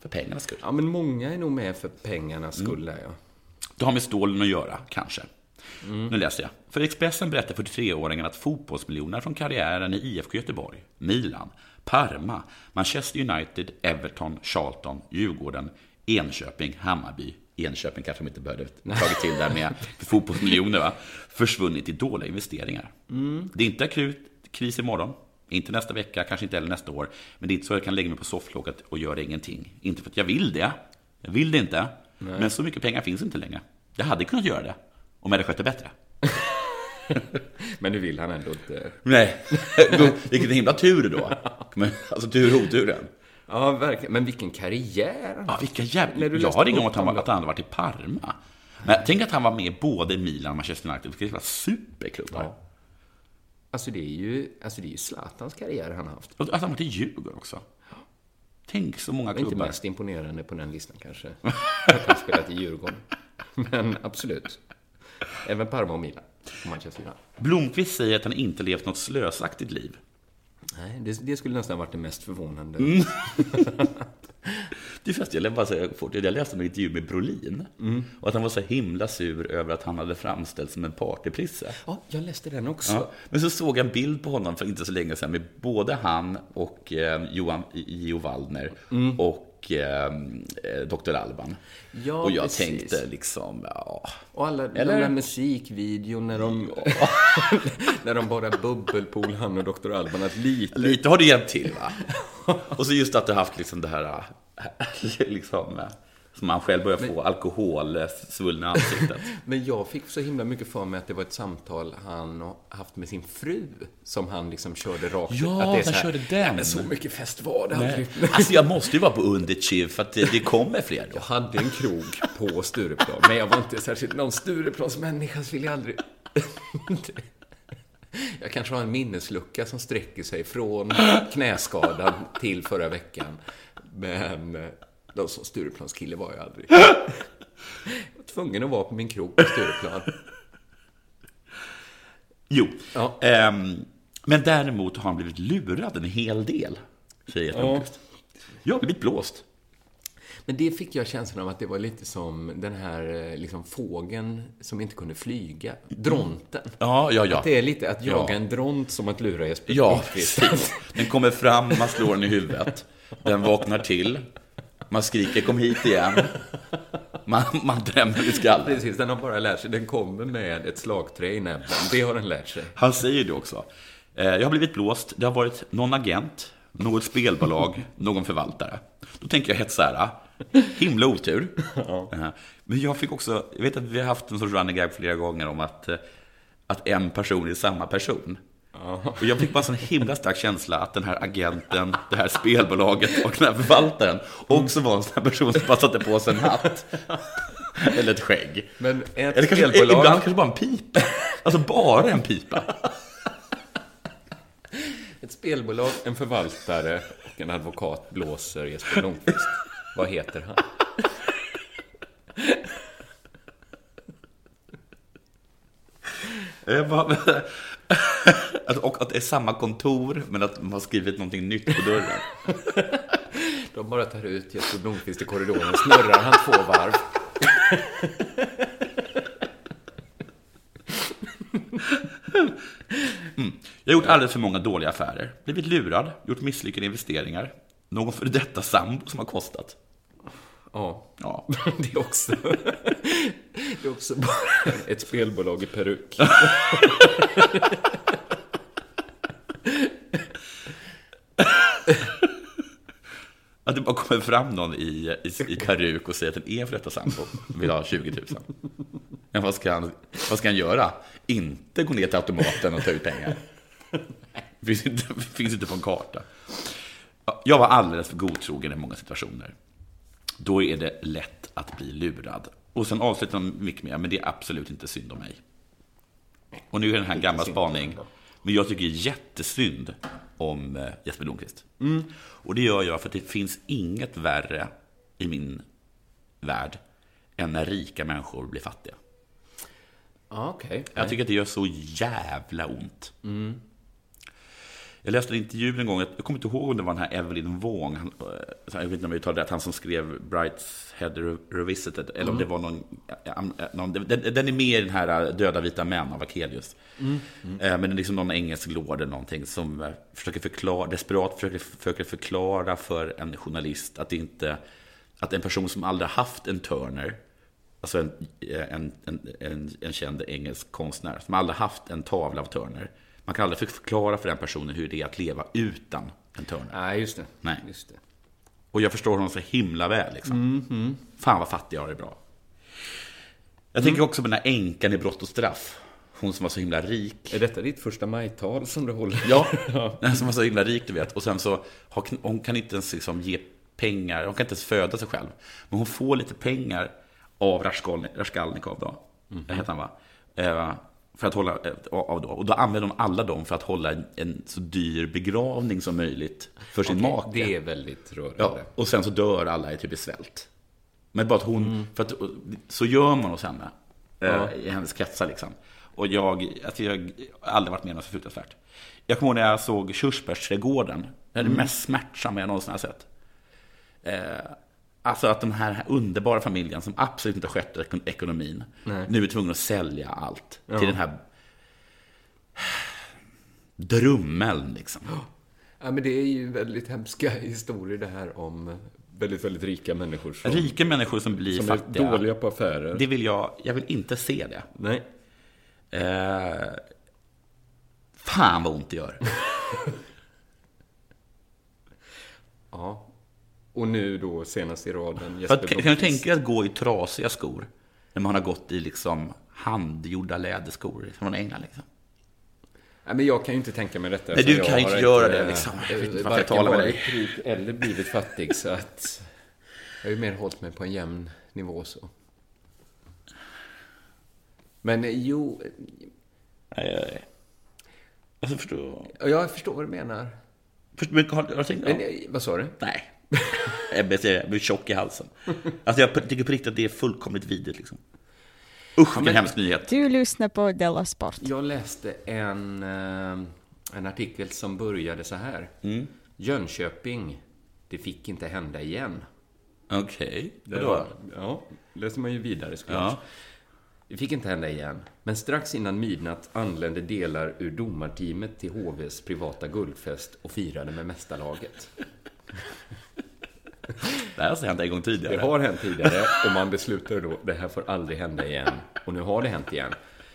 Speaker 3: för pengarnas skull.
Speaker 4: Ja, men många är nog med för pengarnas skull där, ja.
Speaker 3: Det har med stålen att göra, kanske. Nu läser jag. För Expressen berättar 43-åringen att fotbollsmiljoner från karriären i IFK Göteborg, Milan, Parma, Manchester United, Everton, Charlton, Djurgården, Enköping, Hammarby, Enköping kanske de inte behövde tagit till där med fotbollsmiljoner, va? försvunnit i dåliga investeringar.
Speaker 4: Mm.
Speaker 3: Det är inte akut kris imorgon, inte nästa vecka, kanske inte heller nästa år. Men det är inte så jag kan lägga mig på sofflocket och göra ingenting. Inte för att jag vill det. Jag vill det inte.
Speaker 4: Nej.
Speaker 3: Men så mycket pengar finns inte längre. Jag hade kunnat göra det. Om jag hade skött det bättre.
Speaker 4: Men nu vill han ändå inte...
Speaker 3: Nej, vilken himla tur då. Men, alltså tur och oturen.
Speaker 4: Ja, verkligen. Men vilken karriär
Speaker 3: Ja, vilka jävla... Jag har ingen
Speaker 4: upp
Speaker 3: om att han, att hade varit i Parma. Men tänk att han var med både i Milan och Manchester United. Vilka jävla superklubbar.
Speaker 4: Alltså det är ju, alltså det är ju Zlatans karriär han har haft.
Speaker 3: Att han var i Djurgården också. Tänk så många
Speaker 4: Det är inte
Speaker 3: klubbar.
Speaker 4: mest imponerande på den listan kanske. Att han spelat i Djurgården. Men absolut. Även Parma och Milan. Manchester.
Speaker 3: Blomqvist säger att han inte levt något slösaktigt liv.
Speaker 4: Nej, det, det skulle nästan varit det mest förvånande.
Speaker 3: Mm. Det är fast, jag, bara säga, fort, jag läste en intervju med Brolin.
Speaker 4: Mm.
Speaker 3: Och att han var så himla sur över att han hade framställts som en partyprisse.
Speaker 4: Ja, jag läste den också.
Speaker 3: Ja. Men så såg jag en bild på honom för inte så länge sedan med både han och eh, Johan Jo Waldner
Speaker 4: Mm.
Speaker 3: och eh, Dr. Alban.
Speaker 4: Ja,
Speaker 3: och jag
Speaker 4: precis.
Speaker 3: tänkte liksom, ja.
Speaker 4: Och alla
Speaker 3: Eller?
Speaker 4: de där musikvideon när de, när de bara bubbelpool, han och Dr. Alban, att lite...
Speaker 3: Lite har det hjälpt till va? Och så just att du haft liksom det här, äh, liksom, som man själv börjar få alkoholsvullna ansiktet.
Speaker 4: Men jag fick så himla mycket för mig att det var ett samtal han har haft med sin fru som han liksom körde rakt
Speaker 3: Ja,
Speaker 4: att det är
Speaker 3: han
Speaker 4: så här,
Speaker 3: körde den.
Speaker 4: "Nej, Men så mycket fest var det aldrig.
Speaker 3: Alltså jag måste ju vara på Underchiv för att det, det kommer fler då.
Speaker 4: Jag hade en krog på Stureplan, men jag var inte särskilt någon Stureplansmänniska, så vill jag aldrig... Jag kanske har en minneslucka som sträcker sig från knäskadan till förra veckan. Men någon som Stureplanskille var jag aldrig. Jag var tvungen att vara på min krog på Stureplan.
Speaker 3: Jo. Ehm, men däremot har han blivit lurad en hel del, säger Jesper
Speaker 4: Ja.
Speaker 3: Jag har blivit blåst.
Speaker 4: Men det fick jag känslan av att det var lite som den här eh, liksom, fågeln som inte kunde flyga. Dronten.
Speaker 3: Ja, ja, ja.
Speaker 4: Att det är lite att jaga
Speaker 3: Ja.
Speaker 4: en dront som att lura Jesper
Speaker 3: Ja, precis. Den kommer fram, man slår den i huvudet. Den vaknar till. Man skriker kom hit igen. Man, man drämmer i skallen.
Speaker 4: Precis, den har bara lärt sig. Den kommer med ett slagträ i näbben. Det har den lärt sig.
Speaker 3: Han säger det också. Eh, Jag har blivit blåst. Det har varit någon agent, något spelbolag, någon förvaltare. Då tänker jag här, himla otur. Eh, Men jag fick också, jag vet att vi har haft en sorts running gag flera gånger om att, eh, att en person är samma person. Och jag fick bara en himla stark känsla att den här agenten, det här spelbolaget och den här förvaltaren också var en sån här person som bara satte på sig en hatt. Eller ett skägg.
Speaker 4: Men ett
Speaker 3: Eller kanske,
Speaker 4: spelbolag-
Speaker 3: ibland kanske bara en pipa. Alltså bara en pipa.
Speaker 4: Ett spelbolag, en förvaltare och en advokat blåser Jesper Lundqvist. Vad heter han?
Speaker 3: Jag bara- Att- Och att det är samma kontor, men att man har skrivit någonting nytt på dörren.
Speaker 4: De bara tar ut Jesper Blomqvist i korridoren, snurrar han två varv.
Speaker 3: Mm. Jag har gjort alldeles för många dåliga affärer. Blivit lurad, gjort misslyckade investeringar. Någon före detta sambo som har kostat.
Speaker 4: Ja.
Speaker 3: Ja.
Speaker 4: Det är också, det är också bara ett spelbolag i peruk.
Speaker 3: Att det bara kommer fram någon i, i, i peruk och säger att den är för detta sambo. Vill ha 20 000. Men vad ska, han, vad ska han göra? Inte gå ner till automaten och ta ut pengar. Det finns inte, finns inte på en karta. Ja, Jag var alldeles för godtrogen i många situationer. Då är det lätt att bli lurad. Och sen avslutar de mycket mer, men det är absolut inte synd om mig. Och nu är den här gamla spaning. Men jag tycker jättesynd om eh, Jesper Blomqvist.
Speaker 4: Mm.
Speaker 3: Och det gör jag för att det finns inget värre i min värld än när rika människor blir fattiga.
Speaker 4: Ja, okej.
Speaker 3: Jag tycker att det gör så jävla ont.
Speaker 4: Mm.
Speaker 3: Jag läste en intervju en gång, jag kommer inte ihåg om det var den här Evelyn Wong, han, eh, jag vet inte om jag uttalar rätt, han som skrev Brightshead Revisited, eller om
Speaker 4: Mm.
Speaker 3: det var någon, eh, någon den, den är med i den här eh, Döda vita män av Akelius.
Speaker 4: Mm. Mm.
Speaker 3: Eh, Men det är liksom någon engelsk lord eller någonting som eh, försöker förklara, desperat försöker, försöker förklara för en journalist att inte, att en person som aldrig haft en Turner, alltså en, en, en, en, en känd engelsk konstnär, som aldrig haft en tavla av Turner, man kan aldrig förklara för den personen hur det är att leva utan en Turner.
Speaker 4: Nej, just det.
Speaker 3: Nej.
Speaker 4: Just det.
Speaker 3: Och jag förstår honom så himla väl. Liksom.
Speaker 4: Mm, mm.
Speaker 3: Fan vad fattig jag har det bra. Jag tänker också på den här änkan i Brott och straff. Hon som var så himla rik.
Speaker 4: Är detta ditt första majtal som du håller?
Speaker 3: Ja, den som var så himla rik, du vet. Och sen så, hon kan inte ens liksom ge pengar, hon kan inte ens föda sig själv. Men hon får lite pengar av Raskolnikov då, mm. heter han va? För att hålla, eh, av då. Och då använder de alla dem för att hålla en, så dyr begravning som möjligt för sin
Speaker 4: Okej,
Speaker 3: make.
Speaker 4: det är väldigt rörande.
Speaker 3: Ja, och sen så dör alla i typ i svält. Men bara att hon,
Speaker 4: Mm.
Speaker 3: för att, så gör man hos henne. eh,
Speaker 4: Ja.
Speaker 3: I hennes kretsar liksom. Och jag, alltså jag har aldrig varit med om något så fruktansvärt. Jag kommer ihåg när jag såg Körsbärsträdgården. Det är det
Speaker 4: Mm.
Speaker 3: mest smärtsamma jag någonsin har sett. Eh, Alltså att den här underbara familjen som absolut inte skötte ekon- ekonomin
Speaker 4: Nej.
Speaker 3: nu är tvungen att sälja allt
Speaker 4: Ja.
Speaker 3: till den här drummeln liksom.
Speaker 4: Ja, men det är ju väldigt hemska historier det här om väldigt, väldigt rika människor som,
Speaker 3: Rika människor som blir
Speaker 4: som
Speaker 3: fattiga.
Speaker 4: är dåliga på affärer.
Speaker 3: Det vill jag, jag vill inte se det.
Speaker 4: Nej.
Speaker 3: Eh, fan vad ont det gör.
Speaker 4: Ja. Och nu då senast i raden Jesper
Speaker 3: att, kan du
Speaker 4: Blomqvist.
Speaker 3: tänka dig att gå i trasiga skor? När man har gått i liksom handgjorda läderskor från England liksom.
Speaker 4: Nej, men jag kan ju inte tänka mig detta.
Speaker 3: Nej, du kan
Speaker 4: jag
Speaker 3: inte göra
Speaker 4: inte,
Speaker 3: det, liksom. Jag vet inte varför jag talar med dig.
Speaker 4: rik eller blivit fattig, så att jag har ju mer hållit mig på en jämn nivå så. Men eh, jo,
Speaker 3: Nej, nej, nej. Alltså, förstår...
Speaker 4: jag förstår vad du menar.
Speaker 3: Först, men, har, har du tänkt?
Speaker 4: Men, eh, vad sa du?
Speaker 3: Nej. Ebbe säger, jag blir tjock i halsen. Alltså jag tycker på riktigt att det är fullkomligt vidrigt liksom. Usch, vilken hemsk nyhet.
Speaker 5: Du lyssnar på Della Sport.
Speaker 4: Jag läste en, eh, en artikel som började så här. Jönköping, det fick inte hända igen.
Speaker 3: Okej,
Speaker 4: Det
Speaker 3: vadå?
Speaker 4: var- Ja, läser man ju vidare såklart.
Speaker 3: Ja.
Speaker 4: Det fick inte hända igen. Men strax innan midnatt anlände delar ur domarteamet till HVs privata guldfest och firade med mästarlaget.
Speaker 3: Det här har hänt en gång tidigare.
Speaker 4: Det har hänt tidigare och man beslutade då det här får aldrig hända igen. Och nu har det hänt igen.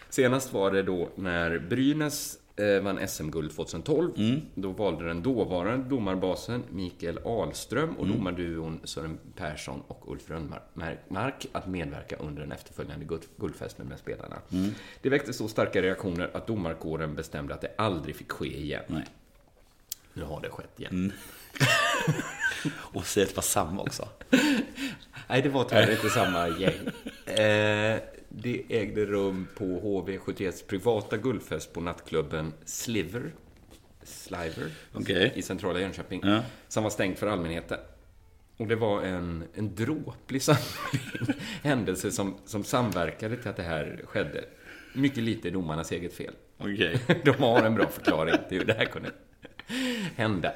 Speaker 4: Senast var det då när Brynäs eh, vann SM-guld 2012.
Speaker 3: Mm.
Speaker 4: Då valde den dåvarande domarbasen Mikael Ahlström och
Speaker 3: Mm.
Speaker 4: domarduon Sören Persson och Ulf Rönnmark att medverka under den efterföljande guld- guldfesten med spelarna.
Speaker 3: Mm.
Speaker 4: Det väckte så starka reaktioner att domarkåren bestämde att det aldrig fick ske igen.
Speaker 3: Nej.
Speaker 4: Nu har det skett igen.
Speaker 3: Mm. Och säg att det var samma också.
Speaker 4: Nej, det var tyvärr inte samma gäng. Eh, det ägde rum på HV71s privata guldfest på nattklubben Sliver, Sliver
Speaker 3: Okej.
Speaker 4: i centrala Jönköping,
Speaker 3: Ja.
Speaker 4: som var stängt för allmänheten. Och det var en, en dråplig samling händelser som, som samverkade till att det här skedde. Mycket lite domarnas eget fel.
Speaker 3: Okej.
Speaker 4: De har en bra förklaring till hur det här kunde hända.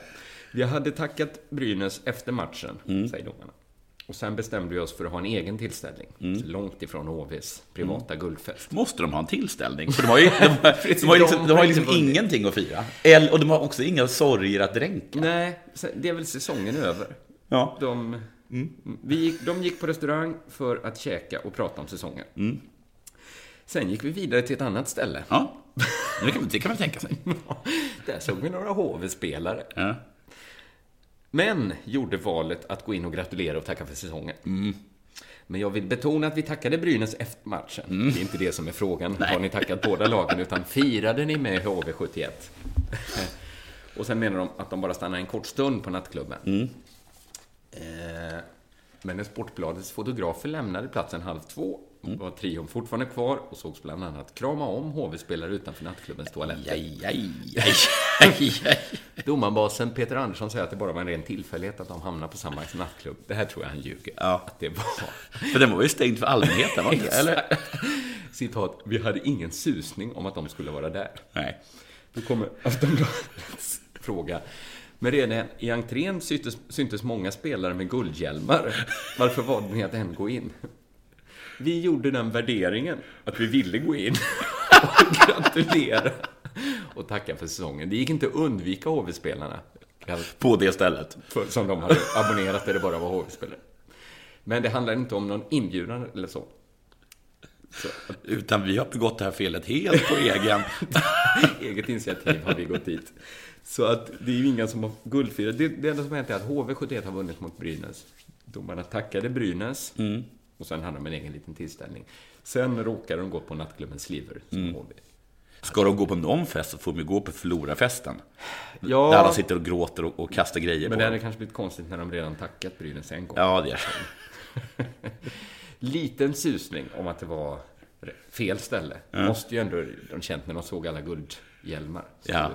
Speaker 4: Vi hade tackat Brynäs efter matchen, säger domarna. Och sen bestämde vi oss för att ha en egen tillställning. Långt ifrån HVs privata guldfest.
Speaker 3: Måste de ha en tillställning? För de har ju, de har, de har liksom, de har liksom ingenting att fira. Eller, och de har också inga sorger att dränka.
Speaker 4: Nej, det är väl säsongen över.
Speaker 3: Ja.
Speaker 4: De, vi gick, de gick på restaurang för att käka och prata om säsongen. Sen gick vi vidare till ett annat ställe.
Speaker 3: Ja, det kan, det kan man tänka sig.
Speaker 4: Där såg vi några HV-spelare.
Speaker 3: Ja.
Speaker 4: Men gjorde valet att gå in och gratulera och tacka för säsongen. Men jag vill betona att vi tackade Brynäs efter matchen. Det är inte det som är frågan. Har ni tackat båda lagen? Utan firade ni med HV71? och sen menar de att de bara stannade en kort stund på nattklubben. Eh, men när Sportbladets fotografer lämnade platsen halv två var trion fortfarande kvar och sågs bland annat krama om HV-spelare utanför nattklubbens toaletter.
Speaker 3: Aj, aj, aj, aj, aj.
Speaker 4: Domarbasen Peter Andersson säger att det bara var en ren tillfällighet att de hamnade på samma nattklubb. Det här tror jag han ljuger.
Speaker 3: Ja.
Speaker 4: Att det var...
Speaker 3: För den var ju stängd för allmänheten, var det inte? Eller?
Speaker 4: Citat, vi hade ingen susning om att de skulle vara där.
Speaker 3: Nej.
Speaker 4: Då kommer Aftonbladets fråga. Men redan i entrén syntes, syntes många spelare med guldhjälmar. Varför valde ni att än gå in? Vi gjorde den värderingen att vi ville gå in och gratulera och tacka för säsongen. Det gick inte att undvika HV-spelarna.
Speaker 3: På det stället.
Speaker 4: För, som de hade abonnerat där det bara var HV-spelare. Men det handlar inte om någon inbjudan eller så. så att,
Speaker 3: Utan vi har begått det här felet helt på egen.
Speaker 4: eget initiativ har vi gått dit. Så att det är ju inga som har guldfirat. Det, det enda som har hänt är att HV71 har vunnit mot Brynäs. Domarna tackade Brynäs och sen hade de en egen liten tillställning. Sen råkade de gå på nattklubben Sliver som HV.
Speaker 3: Ska de gå på någon fest så får de gå på förlorarfesten.
Speaker 4: Ja.
Speaker 3: Där alla sitter och gråter och, och kastar grejer
Speaker 4: Men
Speaker 3: på
Speaker 4: det hade kanske blivit konstigt när de redan tackat Brynäs en gång.
Speaker 3: Ja, det är.
Speaker 4: Liten susning om att det var fel ställe.
Speaker 3: Ja.
Speaker 4: Måste ju ändå de känt när de såg alla guldhjälmar.
Speaker 3: Ja.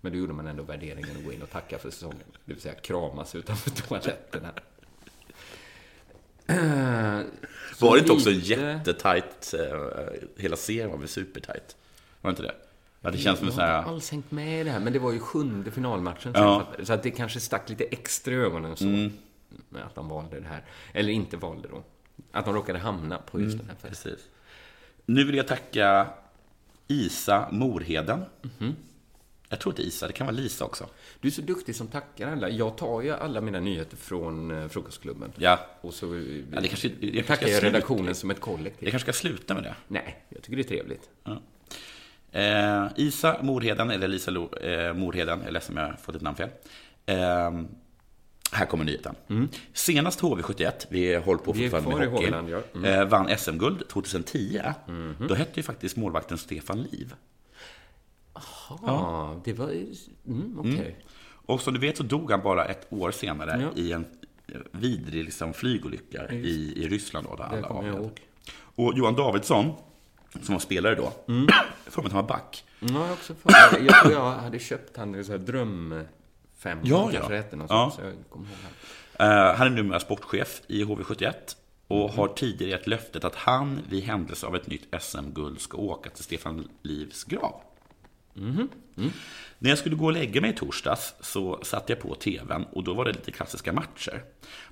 Speaker 4: Men då gjorde man ändå värderingen att gå in och tacka för säsongen. Det vill säga kramas utanför toaletterna.
Speaker 3: Var det inte också
Speaker 4: lite-
Speaker 3: jättetajt, eh, hela serien var väl supertajt? Var det inte det? Ja, det känns som
Speaker 4: jag har inte alls hängt med i det här, men det var ju sjunde finalmatchen.
Speaker 3: Ja.
Speaker 4: Så, så att det kanske stack lite extra i ögonen. Så.
Speaker 3: Mm.
Speaker 4: att de valde det här. Eller inte valde då. Att de råkade hamna på just
Speaker 3: Mm,
Speaker 4: den här festen.
Speaker 3: Precis. Nu vill jag tacka Isa Morheden. Jag tror inte Isa, det kan vara Lisa också.
Speaker 4: Du är så duktig som tackar alla. Jag tar ju alla mina nyheter från eh, Frukostklubben.
Speaker 3: Ja.
Speaker 4: Och så eh,
Speaker 3: Ja, det kanske, jag
Speaker 4: tackar jag redaktionen
Speaker 3: sluta-
Speaker 4: som ett kollektiv.
Speaker 3: Jag kanske ska sluta med det.
Speaker 4: Nej, jag tycker det är trevligt.
Speaker 3: Ja. Eh, Isa Morheden, eller Lisa Lo, eh, Morheden, jag är ledsen om jag har fått ett namn fel. Eh, här kommer nyheten. Senast HV71, vi håller på
Speaker 4: Mm.
Speaker 3: Fortfarande med hockey,
Speaker 4: Holland, ja. Mm.
Speaker 3: eh, vann SM-guld 2010.
Speaker 4: Mhm.
Speaker 3: Då hette ju faktiskt målvakten Stefan Liv.
Speaker 4: Ja, det var... Mm, okej.
Speaker 3: Mm. Och som du vet så dog han bara ett år senare i en vidrig liksom, flygolycka i, i Ryssland. Då, där alla avled. Och Johan Davidsson, som var spelare då,
Speaker 4: Mm.
Speaker 3: får mig att han var back.
Speaker 4: Ja, jag också för. Jag tror jag hade köpt han i så dröm... Fem,
Speaker 3: Ja, ja.
Speaker 4: kanske hette något
Speaker 3: Ja.
Speaker 4: så jag kommer ihåg han.
Speaker 3: Eh, han är numera sportchef i HV71 och har tidigare gett löftet att han vid händelse av ett nytt SM-guld ska åka till Stefan Livs grav.
Speaker 4: Mhm. Mm.
Speaker 3: När jag skulle gå och lägga mig i torsdags så satte jag på tvn och då var det lite klassiska matcher.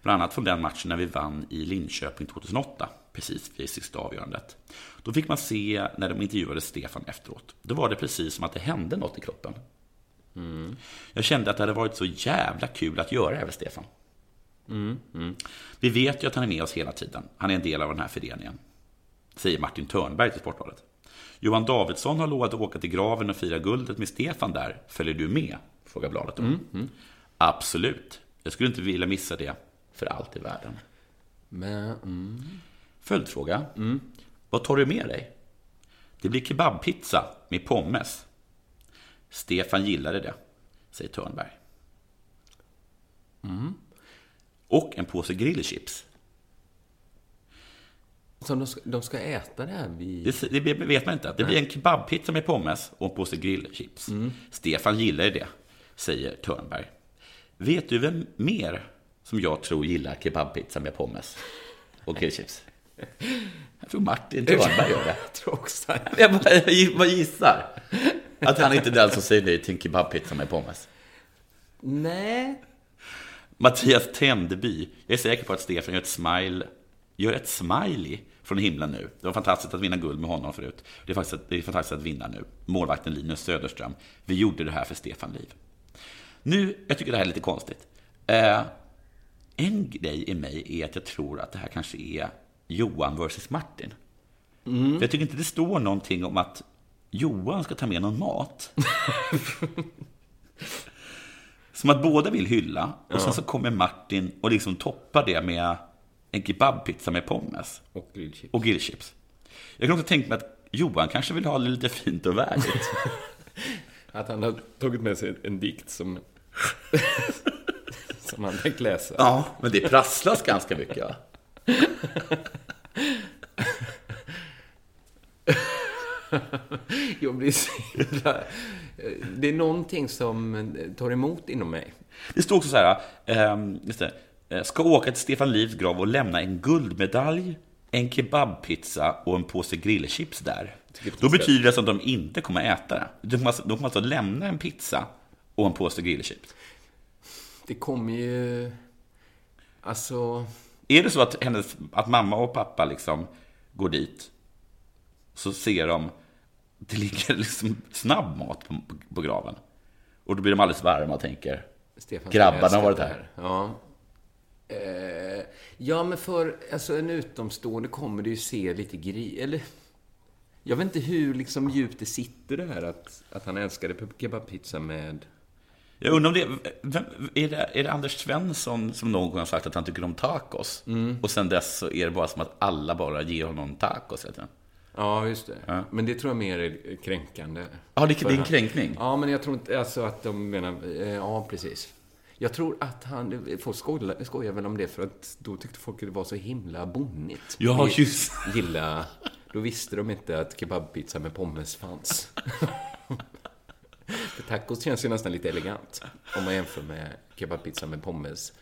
Speaker 3: Bland annat från den matchen när vi vann i Linköping 2008, precis vid sista avgörandet. Då fick man se när de intervjuade Stefan efteråt. Då var det precis som att det hände något i kroppen.
Speaker 4: Mm.
Speaker 3: Jag kände att det hade varit så jävla kul att göra det här med Stefan.
Speaker 4: Mm. Mm.
Speaker 3: Vi vet ju att han är med oss hela tiden. Han är en del av den här föreningen. Säger Martin Törnberg till Sportbladet. Johan Davidsson har lovat att åka till graven och fira guldet med Stefan där. Följer du med? Frågar bladet då.
Speaker 4: Mm, mm.
Speaker 3: Absolut. Jag skulle inte vilja missa det för allt i världen.
Speaker 4: Men, mm.
Speaker 3: Följdfråga. Vad tar du med dig? Det blir kebabpizza med pommes. Stefan gillade det, säger Törnberg.
Speaker 4: Mm.
Speaker 3: Och en påse grillchips.
Speaker 4: Så de ska, de ska äta det här vid...
Speaker 3: Det, det vet man inte. Det blir en kebabpizza med pommes och en påse grillchips. Stefan gillar det, säger Törnberg. Vet du vem mer som jag tror gillar kebabpizza med pommes och grillchips? Jag tror Martin Törnberg gör det.
Speaker 4: Jag tror också
Speaker 3: bara, jag bara gissar. Att han inte är den som säger nej till en kebabpizza med pommes.
Speaker 4: Nej.
Speaker 3: Mattias Tändeby. Jag är säker på att Stefan gör ett smile, gör ett smiley från himlen nu. Det var fantastiskt att vinna guld med honom förut. Det är, faktiskt, det är fantastiskt att vinna nu. Målvakten Linus Söderström. Vi gjorde det här för Stefan Liv. Nu, jag tycker det här är lite konstigt. Eh, en grej i mig är att jag tror att det här kanske är Johan versus Martin.
Speaker 4: Mm.
Speaker 3: För jag tycker inte det står någonting om att Johan ska ta med någon mat. Som att båda vill hylla och
Speaker 4: Ja.
Speaker 3: sen så kommer Martin och liksom toppar det med en kebabpizza med pommes.
Speaker 4: Och grillchips.
Speaker 3: Och grillchips. Jag kan också tänka mig att Johan kanske vill ha det lite fint och värdigt.
Speaker 4: Att han har tagit med sig en dikt som... som han tänkt läsa.
Speaker 3: Ja, men det prasslas ganska mycket?
Speaker 4: Jag blir så himla... Det är någonting som tar emot inom mig.
Speaker 3: Det står också så här, ehm, just det, ska åka till Stefan Livs grav och lämna en guldmedalj, en kebabpizza och en påse grillchips där. Då betyder det att de inte kommer äta det. De kommer alltså, de kommer alltså lämna en pizza och en påse grillchips.
Speaker 4: Det kommer ju... Alltså...
Speaker 3: Är det så att, hennes, att mamma och pappa liksom går dit, så ser de, det ligger liksom snabbmat på, på, graven. Och då blir de alldeles varma och tänker,
Speaker 4: Stefan
Speaker 3: grabbarna har varit
Speaker 4: det
Speaker 3: här.
Speaker 4: Ja. Eh, ja, men för alltså, en utomstående kommer det ju se lite gri... Eller... Jag vet inte hur liksom, djupt det sitter det här att, att han älskade kebabpizza med...
Speaker 3: Jag undrar om det, vem, är det, är det Anders Svensson som någon gång har sagt att han tycker om tacos?
Speaker 4: Mm.
Speaker 3: Och sen dess så är det bara som att alla bara ger honom tacos hela tiden.
Speaker 4: Ja, just det.
Speaker 3: Ja.
Speaker 4: Men det tror jag mer är kränkande.
Speaker 3: Ja, det- det är en kränkning.
Speaker 4: Ja, men jag tror inte alltså att de menar... eh, Ja, precis. Jag tror att han... Folk skojar, skojar väl om det för att då tyckte folk att det var så himla bonnigt.
Speaker 3: Ja, just.
Speaker 4: Gilla... Då visste de inte att kebabpizza med pommes fanns. för tacos känns ju nästan lite elegant. Om man jämför med kebabpizza med pommes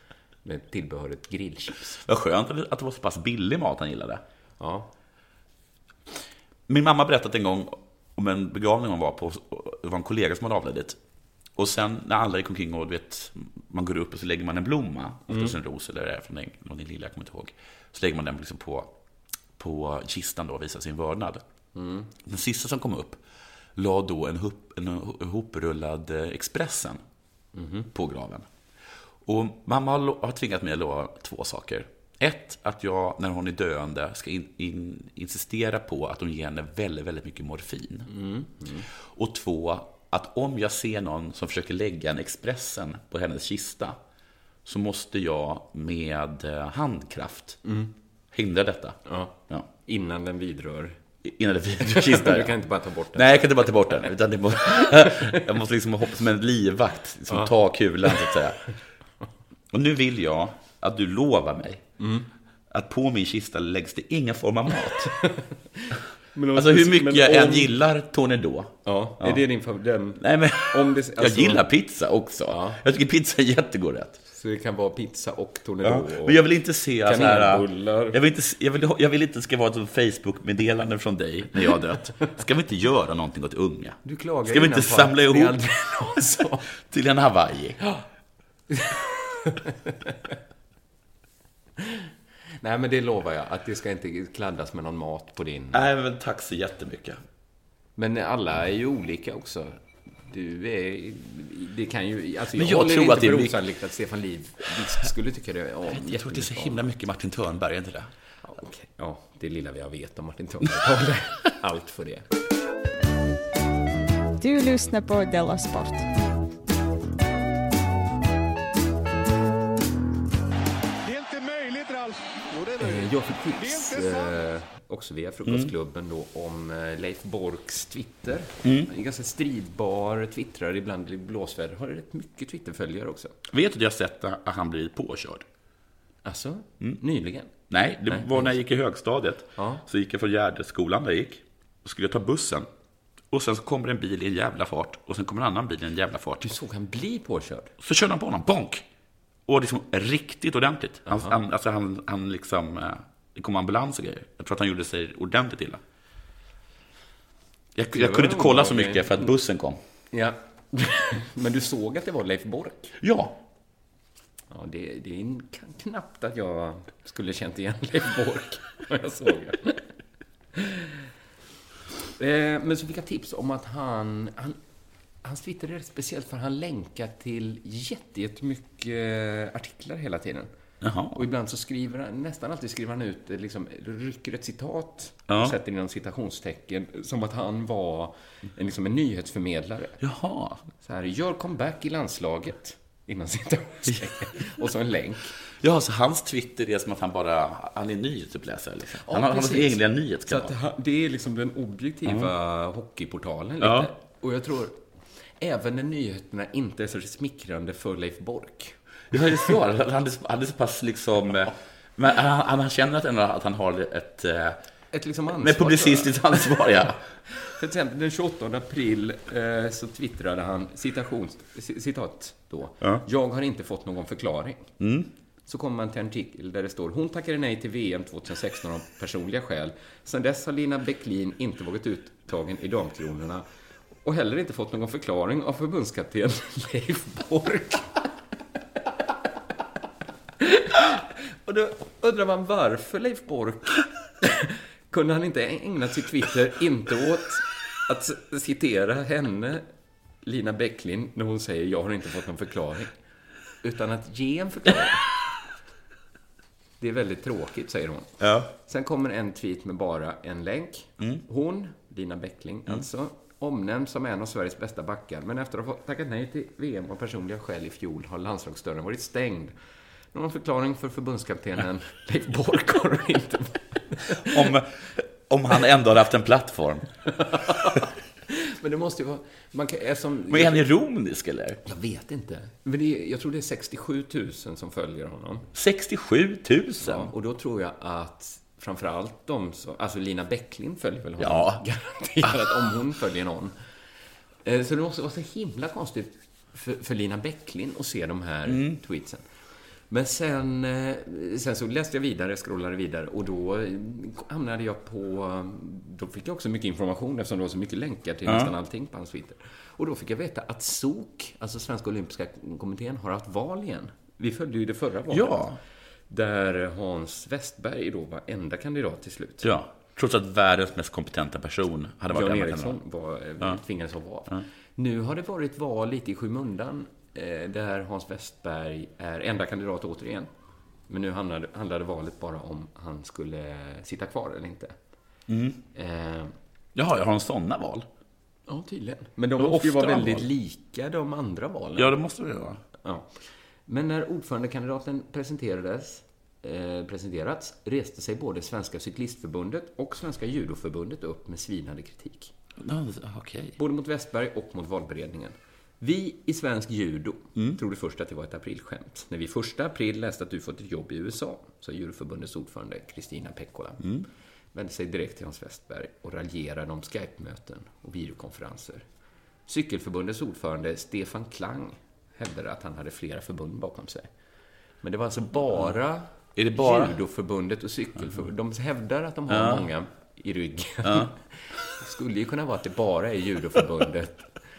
Speaker 4: med tillbehöret grillchips.
Speaker 3: Vad skönt att det var så pass billig mat han gillade.
Speaker 4: Ja.
Speaker 3: Min mamma berättade en gång om en begravning hon var på. Det var en kollega som hade avlidit. Och sen när alla gick omkring och du vet, man går upp och så lägger man en blomma, oftast en ros eller är från den, någon lilla, jag kommer inte ihåg. Så lägger man den liksom på, på kistan då och visar sin vördnad. Den sista som kom upp la då en, hop, en hoprullad eh, Expressen på graven. Och mamma har tvingat mig att lova två saker. Ett, att jag när hon är döende ska in, in, insistera på att hon ger henne väldigt, väldigt mycket morfin. Och två, att om jag ser någon som försöker lägga en Expressen på hennes kista så måste jag med eh, handkraft hindra detta.
Speaker 4: Ja.
Speaker 3: Ja.
Speaker 4: Innan den vidrör.
Speaker 3: Innan det vidrör kistan.
Speaker 4: Du kan inte bara ta bort den.
Speaker 3: Nej, jag kan inte bara ta bort den. Utan det må, jag måste liksom hoppa som en livvakt, liksom ta kulan så att säga. Och nu vill jag att du lovar mig
Speaker 4: Mm.
Speaker 3: att på min kista läggs det ingen form av mat.
Speaker 4: Men
Speaker 3: alltså hur mycket jag än
Speaker 4: om-
Speaker 3: gillar Tornedå.
Speaker 4: Ja, är det din favorit?
Speaker 3: Nej, men
Speaker 4: Om det,
Speaker 3: jag
Speaker 4: alltså-
Speaker 3: gillar pizza också. Jag tycker pizza är jättegod rätt.
Speaker 4: Så det kan vara pizza och tornado.
Speaker 3: Ja,
Speaker 4: och
Speaker 3: men jag vill inte se så här... Jag vill, inte, jag, vill, jag vill inte det ska vara ett Facebook-meddelande från dig när jag har dött. Ska vi inte göra någonting åt unga?
Speaker 4: Du klagar
Speaker 3: Ska vi inte samla ihop till en Hawaii?
Speaker 4: Nej, men det lovar jag. Att det ska inte kladdas med någon mat på din...
Speaker 3: Nej, men tack så jättemycket.
Speaker 4: Men alla är ju olika också. Du är... Det kan ju... Alltså,
Speaker 3: Men
Speaker 4: jag,
Speaker 3: jag tror
Speaker 4: inte
Speaker 3: att det är
Speaker 4: osannolikt att Stefan Liv skulle tycka det om
Speaker 3: Jag tror att det är så himla mycket Martin Törnberg, är inte det?
Speaker 4: Ja, okej. ja, det lilla jag vet om Martin Törnberg allt för det.
Speaker 5: Du lyssnar på Della Sport.
Speaker 4: Jag fick tips, eh, också via Frukostklubben, då, om eh, Leif Borks Twitter.
Speaker 3: Mm.
Speaker 4: Han är ganska stridbar, twittrar ibland i blåsväder. Har rätt mycket Twitterföljare också.
Speaker 3: Vet du att jag har sett att han blivit påkörd?
Speaker 4: Alltså, nyligen?
Speaker 3: Nej, det
Speaker 4: Nej,
Speaker 3: var när jag gick i högstadiet.
Speaker 4: Ja.
Speaker 3: Så gick jag från Gärdeskolan där jag gick. Och skulle jag ta bussen. Och sen så kommer en bil i en jävla fart. Och sen kommer en annan bil i en jävla fart.
Speaker 4: Du såg han bli påkörd?
Speaker 3: Så körde han på honom, bonk! Och liksom riktigt ordentligt. Han, han, alltså han, han liksom... eh, Det kom ambulans och grejer. Jag tror att han gjorde sig ordentligt illa. Jag, jag kunde inte kolla så mycket för att bussen kom.
Speaker 4: Ja. Men du såg att det var Leif Bork?
Speaker 3: Ja.
Speaker 4: Ja, det, det är knappt att jag skulle känt igen Leif Bork när jag såg det. Eh, Men så fick jag tips om att han, han Hans Twitter är rätt speciellt för han länkar till jätte- jättemycket artiklar hela tiden.
Speaker 3: Jaha.
Speaker 4: Och ibland så skriver han, nästan alltid skriver han ut, liksom, rycker ett citat
Speaker 3: Ja.
Speaker 4: och sätter inom citationstecken, som att han var en, liksom, en nyhetsförmedlare.
Speaker 3: Jaha.
Speaker 4: Så här, gör comeback i landslaget, innan citationstecken. och så en länk.
Speaker 3: Ja, så hans Twitter är som att han bara... Han är nyhetsuppläsare liksom.
Speaker 4: Ja,
Speaker 3: han har, han har sin
Speaker 4: precis.
Speaker 3: egen
Speaker 4: Så
Speaker 3: nyhetskanal.
Speaker 4: att det är liksom den objektiva hockeyportalen lite.
Speaker 3: Ja.
Speaker 4: Och jag tror, även när nyheterna inte är så smickrande för Leif Bork.
Speaker 3: Ja, det är så. Han, är, han är så pass liksom... eh, Men han, han känner att, ändå att han har ett... eh,
Speaker 4: Ett liksom ansvar.
Speaker 3: Med publicistiskt ansvar, ja.
Speaker 4: För exempel den 28 april eh, så twittrade han citation, ci- citat då.
Speaker 3: Ja.
Speaker 4: Jag har inte fått någon förklaring.
Speaker 3: Mm.
Speaker 4: Så kommer man till en artikel där det står Hon tackade nej till VM 2016 av personliga skäl. Sedan dess har Lina Bäcklin inte varit uttagen i damkronorna och heller inte fått någon förklaring av förbundskapten Leif Bork. och då undrar man varför Leif Bork kunde han inte ägna sitt Twitter inte åt att citera henne, Lina Bäcklin, när hon säger jag har inte fått någon förklaring, utan att ge en förklaring. Det är väldigt tråkigt, säger hon.
Speaker 3: Ja.
Speaker 4: Sen kommer en tweet med bara en länk.
Speaker 3: Mm.
Speaker 4: Hon, Lina Bäckling, alltså, omnämns som en av Sveriges bästa backar, men efter att ha fått tackat nej till VM av personliga skäl i fjol har landslagsdörren varit stängd. Någon förklaring för förbundskaptenen Leif Bork har inte.
Speaker 3: Om, om han ändå hade haft en plattform.
Speaker 4: Men det måste ju vara... Man kan, eftersom,
Speaker 3: Men är han ironisk eller?
Speaker 4: Jag vet inte. Men det jag tror det är 67 000 som följer honom.
Speaker 3: 67 000?
Speaker 4: Ja, och då tror jag att framförallt de som... Alltså Lina Bäcklin följer väl honom?
Speaker 3: Ja.
Speaker 4: Garanterat, om hon följer någon. Eh, Så det måste vara så himla konstigt för, för Lina Bäcklin att se de här
Speaker 3: Mm.
Speaker 4: tweetsen. Men sen, eh, sen så läste jag vidare, scrollade vidare och då eh, hamnade jag på... Då fick jag också mycket information eftersom det var så mycket länkar till
Speaker 3: Ja.
Speaker 4: nästan allting på hans Twitter. Och då fick jag veta att SOK, alltså Svenska Olympiska Kommittén, har haft val igen. Vi följde ju det förra valet.
Speaker 3: Ja.
Speaker 4: Där Hans Westberg då var enda kandidat till slut.
Speaker 3: Ja. Trots att världens mest kompetenta person hade varit
Speaker 4: Jan Eriksson var, eh,
Speaker 3: Ja.
Speaker 4: tvingades vara av.
Speaker 3: Ja.
Speaker 4: Nu har det varit val lite i skymundan eh, där Hans Westberg är enda kandidat återigen. Men nu handlade, handlade valet bara om han skulle sitta kvar eller inte.
Speaker 3: Mm.
Speaker 4: Eh,
Speaker 3: Jaha, jag har en sådana val?
Speaker 4: ja, tydligen. Men de måste ju vara väldigt
Speaker 3: val.
Speaker 4: lika de andra valen.
Speaker 3: Ja, det måste det vara.
Speaker 4: Ja. Men när ordförandekandidaten presenterades, eh, presenterats reste sig både Svenska Cyklistförbundet och Svenska Judoförbundet upp med svinande kritik.
Speaker 3: Okej.
Speaker 4: Både mot Westberg och mot valberedningen. Vi i svensk judo trodde först att det var ett aprilskämt. När vi första april läste att du fått ett jobb i USA, sa judoförbundets ordförande Kristina Pekkola. Vände sig direkt till Hans Westberg och raljerade om Skype-möten och videokonferenser. Cykelförbundets ordförande Stefan Klang hävdade att han hade flera förbund bakom sig. Men det var alltså bara,
Speaker 3: Är det bara-
Speaker 4: judoförbundet och cykelförbundet. De hävdar att de har
Speaker 3: Ja.
Speaker 4: många i ryggen.
Speaker 3: Ja.
Speaker 4: Det skulle ju kunna vara att det bara är judoförbundet.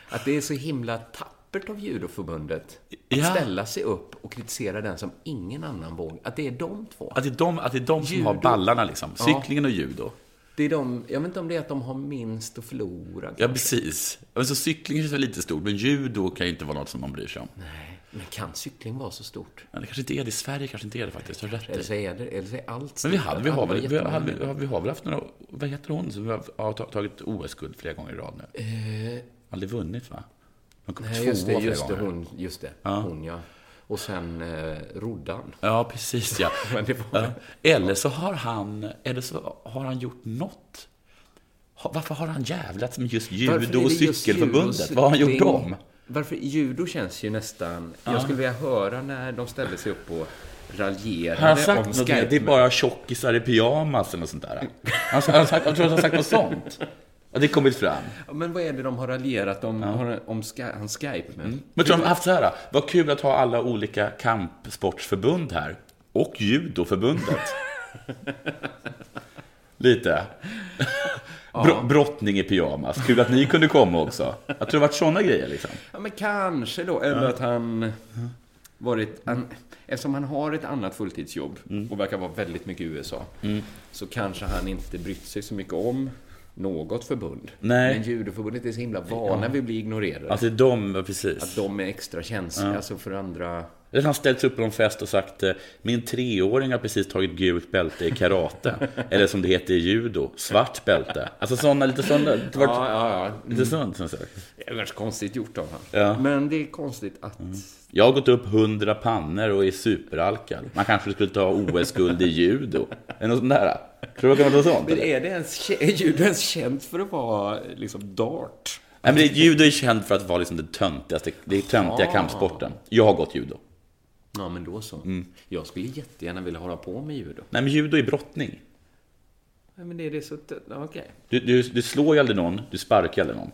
Speaker 4: Att det är så himla tappert av judoförbundet att
Speaker 3: Ja.
Speaker 4: ställa sig upp och kritisera den som ingen annan vågar. Att det är de två.
Speaker 3: Att det är de, att det är de som
Speaker 4: Judo.
Speaker 3: har ballarna liksom. Cyklingen och judo.
Speaker 4: Det är de, jag vet inte om det är att de har minst att förlora.
Speaker 3: Ja,
Speaker 4: kanske.
Speaker 3: precis. Alltså, cykling känns väl lite stort, men judo kan ju inte vara något som man bryr sig om.
Speaker 4: Nej, men kan cykling vara så stort?
Speaker 3: Ja, det kanske inte är det. I Sverige kanske inte är det faktiskt.
Speaker 4: Eller
Speaker 3: i.
Speaker 4: så är det, eller så är allt
Speaker 3: Men vi,
Speaker 4: stort.
Speaker 3: hade, vi, har väl, vi, har, vi, har, vi har väl haft några, vad heter hon, som har tagit OS-guld flera gånger i rad nu?
Speaker 4: Eh,
Speaker 3: Aldrig vunnit va? Hon kom
Speaker 4: nej, just det,
Speaker 3: flera
Speaker 4: just det, hon, just det.
Speaker 3: Ja.
Speaker 4: Hon, ja. Och sen eh, roddan.
Speaker 3: Ja, precis ja.
Speaker 4: Var-.
Speaker 3: Eller så har han, eller så har han gjort något. Varför har han jävlats med just judo och cykelförbundet?
Speaker 4: judo,
Speaker 3: Vad har han gjort dem?
Speaker 4: Varför? Judo känns ju nästan...
Speaker 3: Ja.
Speaker 4: Jag skulle vilja höra när de ställde sig upp och raljerade
Speaker 3: Har han sagt
Speaker 4: om? Skype.
Speaker 3: Det är bara tjockisar i pyjamas eller sånt där. Han, han, sagt, jag tror att han har sagt något sånt. Ja, det har kommit fram.
Speaker 4: Ja, Men vad är det de har raljerat om, har- om Sky, hans Skype med?
Speaker 3: Mm. Men tror de har haft så här, vad kul att ha alla olika kampsportsförbund här. Och judoförbundet. Lite. Bro, brottning i pyjamas. Kul att ni kunde komma också. Jag tror det varit sådana grejer liksom.
Speaker 4: Ja, men kanske då. Eller att han varit... Han, eftersom han har ett annat fulltidsjobb
Speaker 3: Mm.
Speaker 4: och verkar vara väldigt mycket i USA, så kanske han inte brytt sig så mycket om något förbund.
Speaker 3: Nej.
Speaker 4: Men judoförbundet är så himla vana vid att bli ignorerade.
Speaker 3: Alltså de, precis.
Speaker 4: Att de är extra känsliga
Speaker 3: Ja.
Speaker 4: alltså för andra...
Speaker 3: Eller han ställt sig upp på någon fest och sagt eh, Min treåring har precis tagit gult bälte i karate. Eller som det heter i judo, svart bälte. Alltså sådana, lite sådana. Det var,
Speaker 4: Ja, ja, ja.
Speaker 3: Lite sånt. som sagt.
Speaker 4: Det är konstigt gjort av honom.
Speaker 3: Ja.
Speaker 4: Men det är konstigt att...
Speaker 3: Jag har gått upp hundra pannor och är superalkad. Man kanske skulle ta OS-guld i judo. Eller något sånt där. Tror du det kan vara sånt?
Speaker 4: Men är det ens, är judo ens känt för att vara liksom dart?
Speaker 3: Nej, men det, judo är känt för att vara liksom det töntigaste, det töntiga kampsporten. Jag har gått judo.
Speaker 4: Ja, men då så. Jag skulle jättegärna vilja hålla på med judo.
Speaker 3: Nej, men judo är brottning.
Speaker 4: Nej, men det är det så... ja, Okej.
Speaker 3: Du, du, du slår ju aldrig någon, du sparkar ju aldrig någon.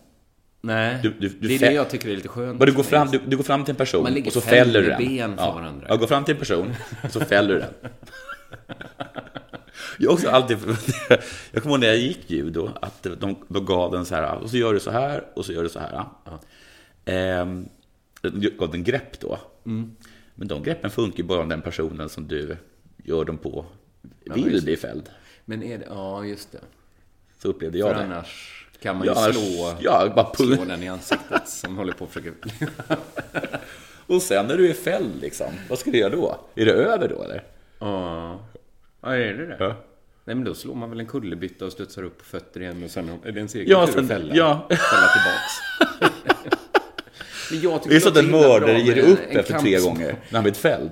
Speaker 4: Nej,
Speaker 3: Du, du, du
Speaker 4: det är
Speaker 3: fä-
Speaker 4: det jag tycker är lite skönt.
Speaker 3: Du, går fram, du, du går fram till en person och så fäller du den.
Speaker 4: ben för varandra.
Speaker 3: Ja, går fram till en person och så fäller du den. Jag har också alltid Jag kommer ihåg när jag gick judo, att de, de gav den så här, och så gör du så här, och så gör du så här. Ehm, de gav den grepp då.
Speaker 4: Mm.
Speaker 3: Men de greppen funkar ju bara om den personen som du gör dem på vill
Speaker 4: det.
Speaker 3: bli fälld.
Speaker 4: Men är det... Ja, just det.
Speaker 3: Så upplevde jag
Speaker 4: För
Speaker 3: det.
Speaker 4: annars kan man ju
Speaker 3: Ja, annars-
Speaker 4: slå,
Speaker 3: ja, bara
Speaker 4: slå den i ansiktet som håller på att försöka...
Speaker 3: Och sen när du är fälld, liksom, vad ska du göra då? Är det över då, eller?
Speaker 4: Ja. Ja, är det det?
Speaker 3: Ja.
Speaker 4: Nej, men då slår man väl en kullerbytta och studsar upp på fötter igen och sen är det en seger
Speaker 3: Ja, sen-
Speaker 4: att fälla,
Speaker 3: ja.
Speaker 4: fälla tillbaks. jag
Speaker 3: Det är så att en mördare ger upp efter tre gånger när han blivit fälld.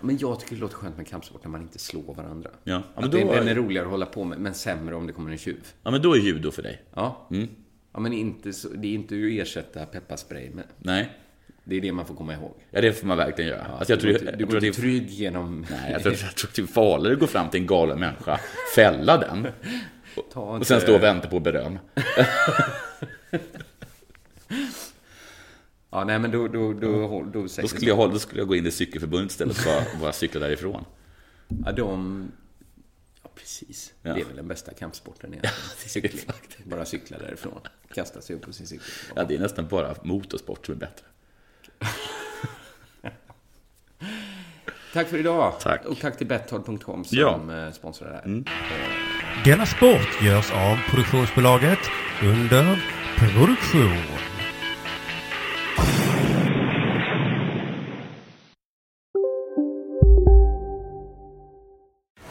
Speaker 4: Men jag tycker det låter skönt med kampsport när man inte slår varandra.
Speaker 3: Ja. Ja,
Speaker 4: Att
Speaker 3: men
Speaker 4: det,
Speaker 3: då-
Speaker 4: den är roligare att hålla på med, men sämre om det kommer en tjuv.
Speaker 3: Ja, men då är judo för dig.
Speaker 4: Ja.
Speaker 3: Mm.
Speaker 4: Ja, men inte så, det är inte att ersätta pepparspray med.
Speaker 3: Nej.
Speaker 4: Det är det man får komma ihåg.
Speaker 3: Ja, det får man verkligen göra.
Speaker 4: Ja,
Speaker 3: alltså, jag
Speaker 4: du
Speaker 3: tror,
Speaker 4: går,
Speaker 3: jag,
Speaker 4: du
Speaker 3: jag
Speaker 4: går
Speaker 3: det
Speaker 4: inte trygg genom...
Speaker 3: Nej, jag tror, jag tror det är farligare att gå fram till en galen människa, fälla den och
Speaker 4: inte-
Speaker 3: sen stå och vänta på beröm.
Speaker 4: Ja, nej men då, då, då, då, då,
Speaker 3: Då skulle jag, då skulle jag gå in i cykelförbundet istället och bara, bara cykla därifrån.
Speaker 4: Ja, de... Ja, precis.
Speaker 3: Ja.
Speaker 4: Det är väl den bästa kampsporten egentligen. Cykling. Bara cykla därifrån. Kasta sig upp på sin cykel.
Speaker 3: Ja, det är nästan bara motorsport som är bättre.
Speaker 4: Tack för idag.
Speaker 3: Tack.
Speaker 4: Och tack till Betthard.com som
Speaker 3: Ja. Mm.
Speaker 4: eh, sponsrar det här.
Speaker 2: Denna sport görs av produktionsbolaget under produktion.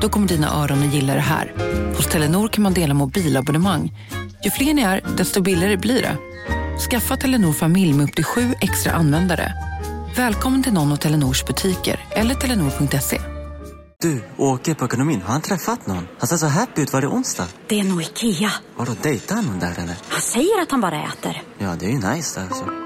Speaker 6: Då kommer dina öron att gilla det här. Hos Telenor kan man dela mobilabonnemang. Ju fler ni är, desto billigare blir det. Skaffa Telenor familj med upp till sju extra användare. Välkommen till någon av Telenors butiker eller telenor.se.
Speaker 7: Du, åker på ekonomin. Har han träffat någon? Han ser så happy ut. Var det onsdag?
Speaker 8: Det är nog Ikea.
Speaker 7: Har du dejtat någon där eller?
Speaker 8: Han säger att han bara äter.
Speaker 7: Ja, det är ju nice där alltså.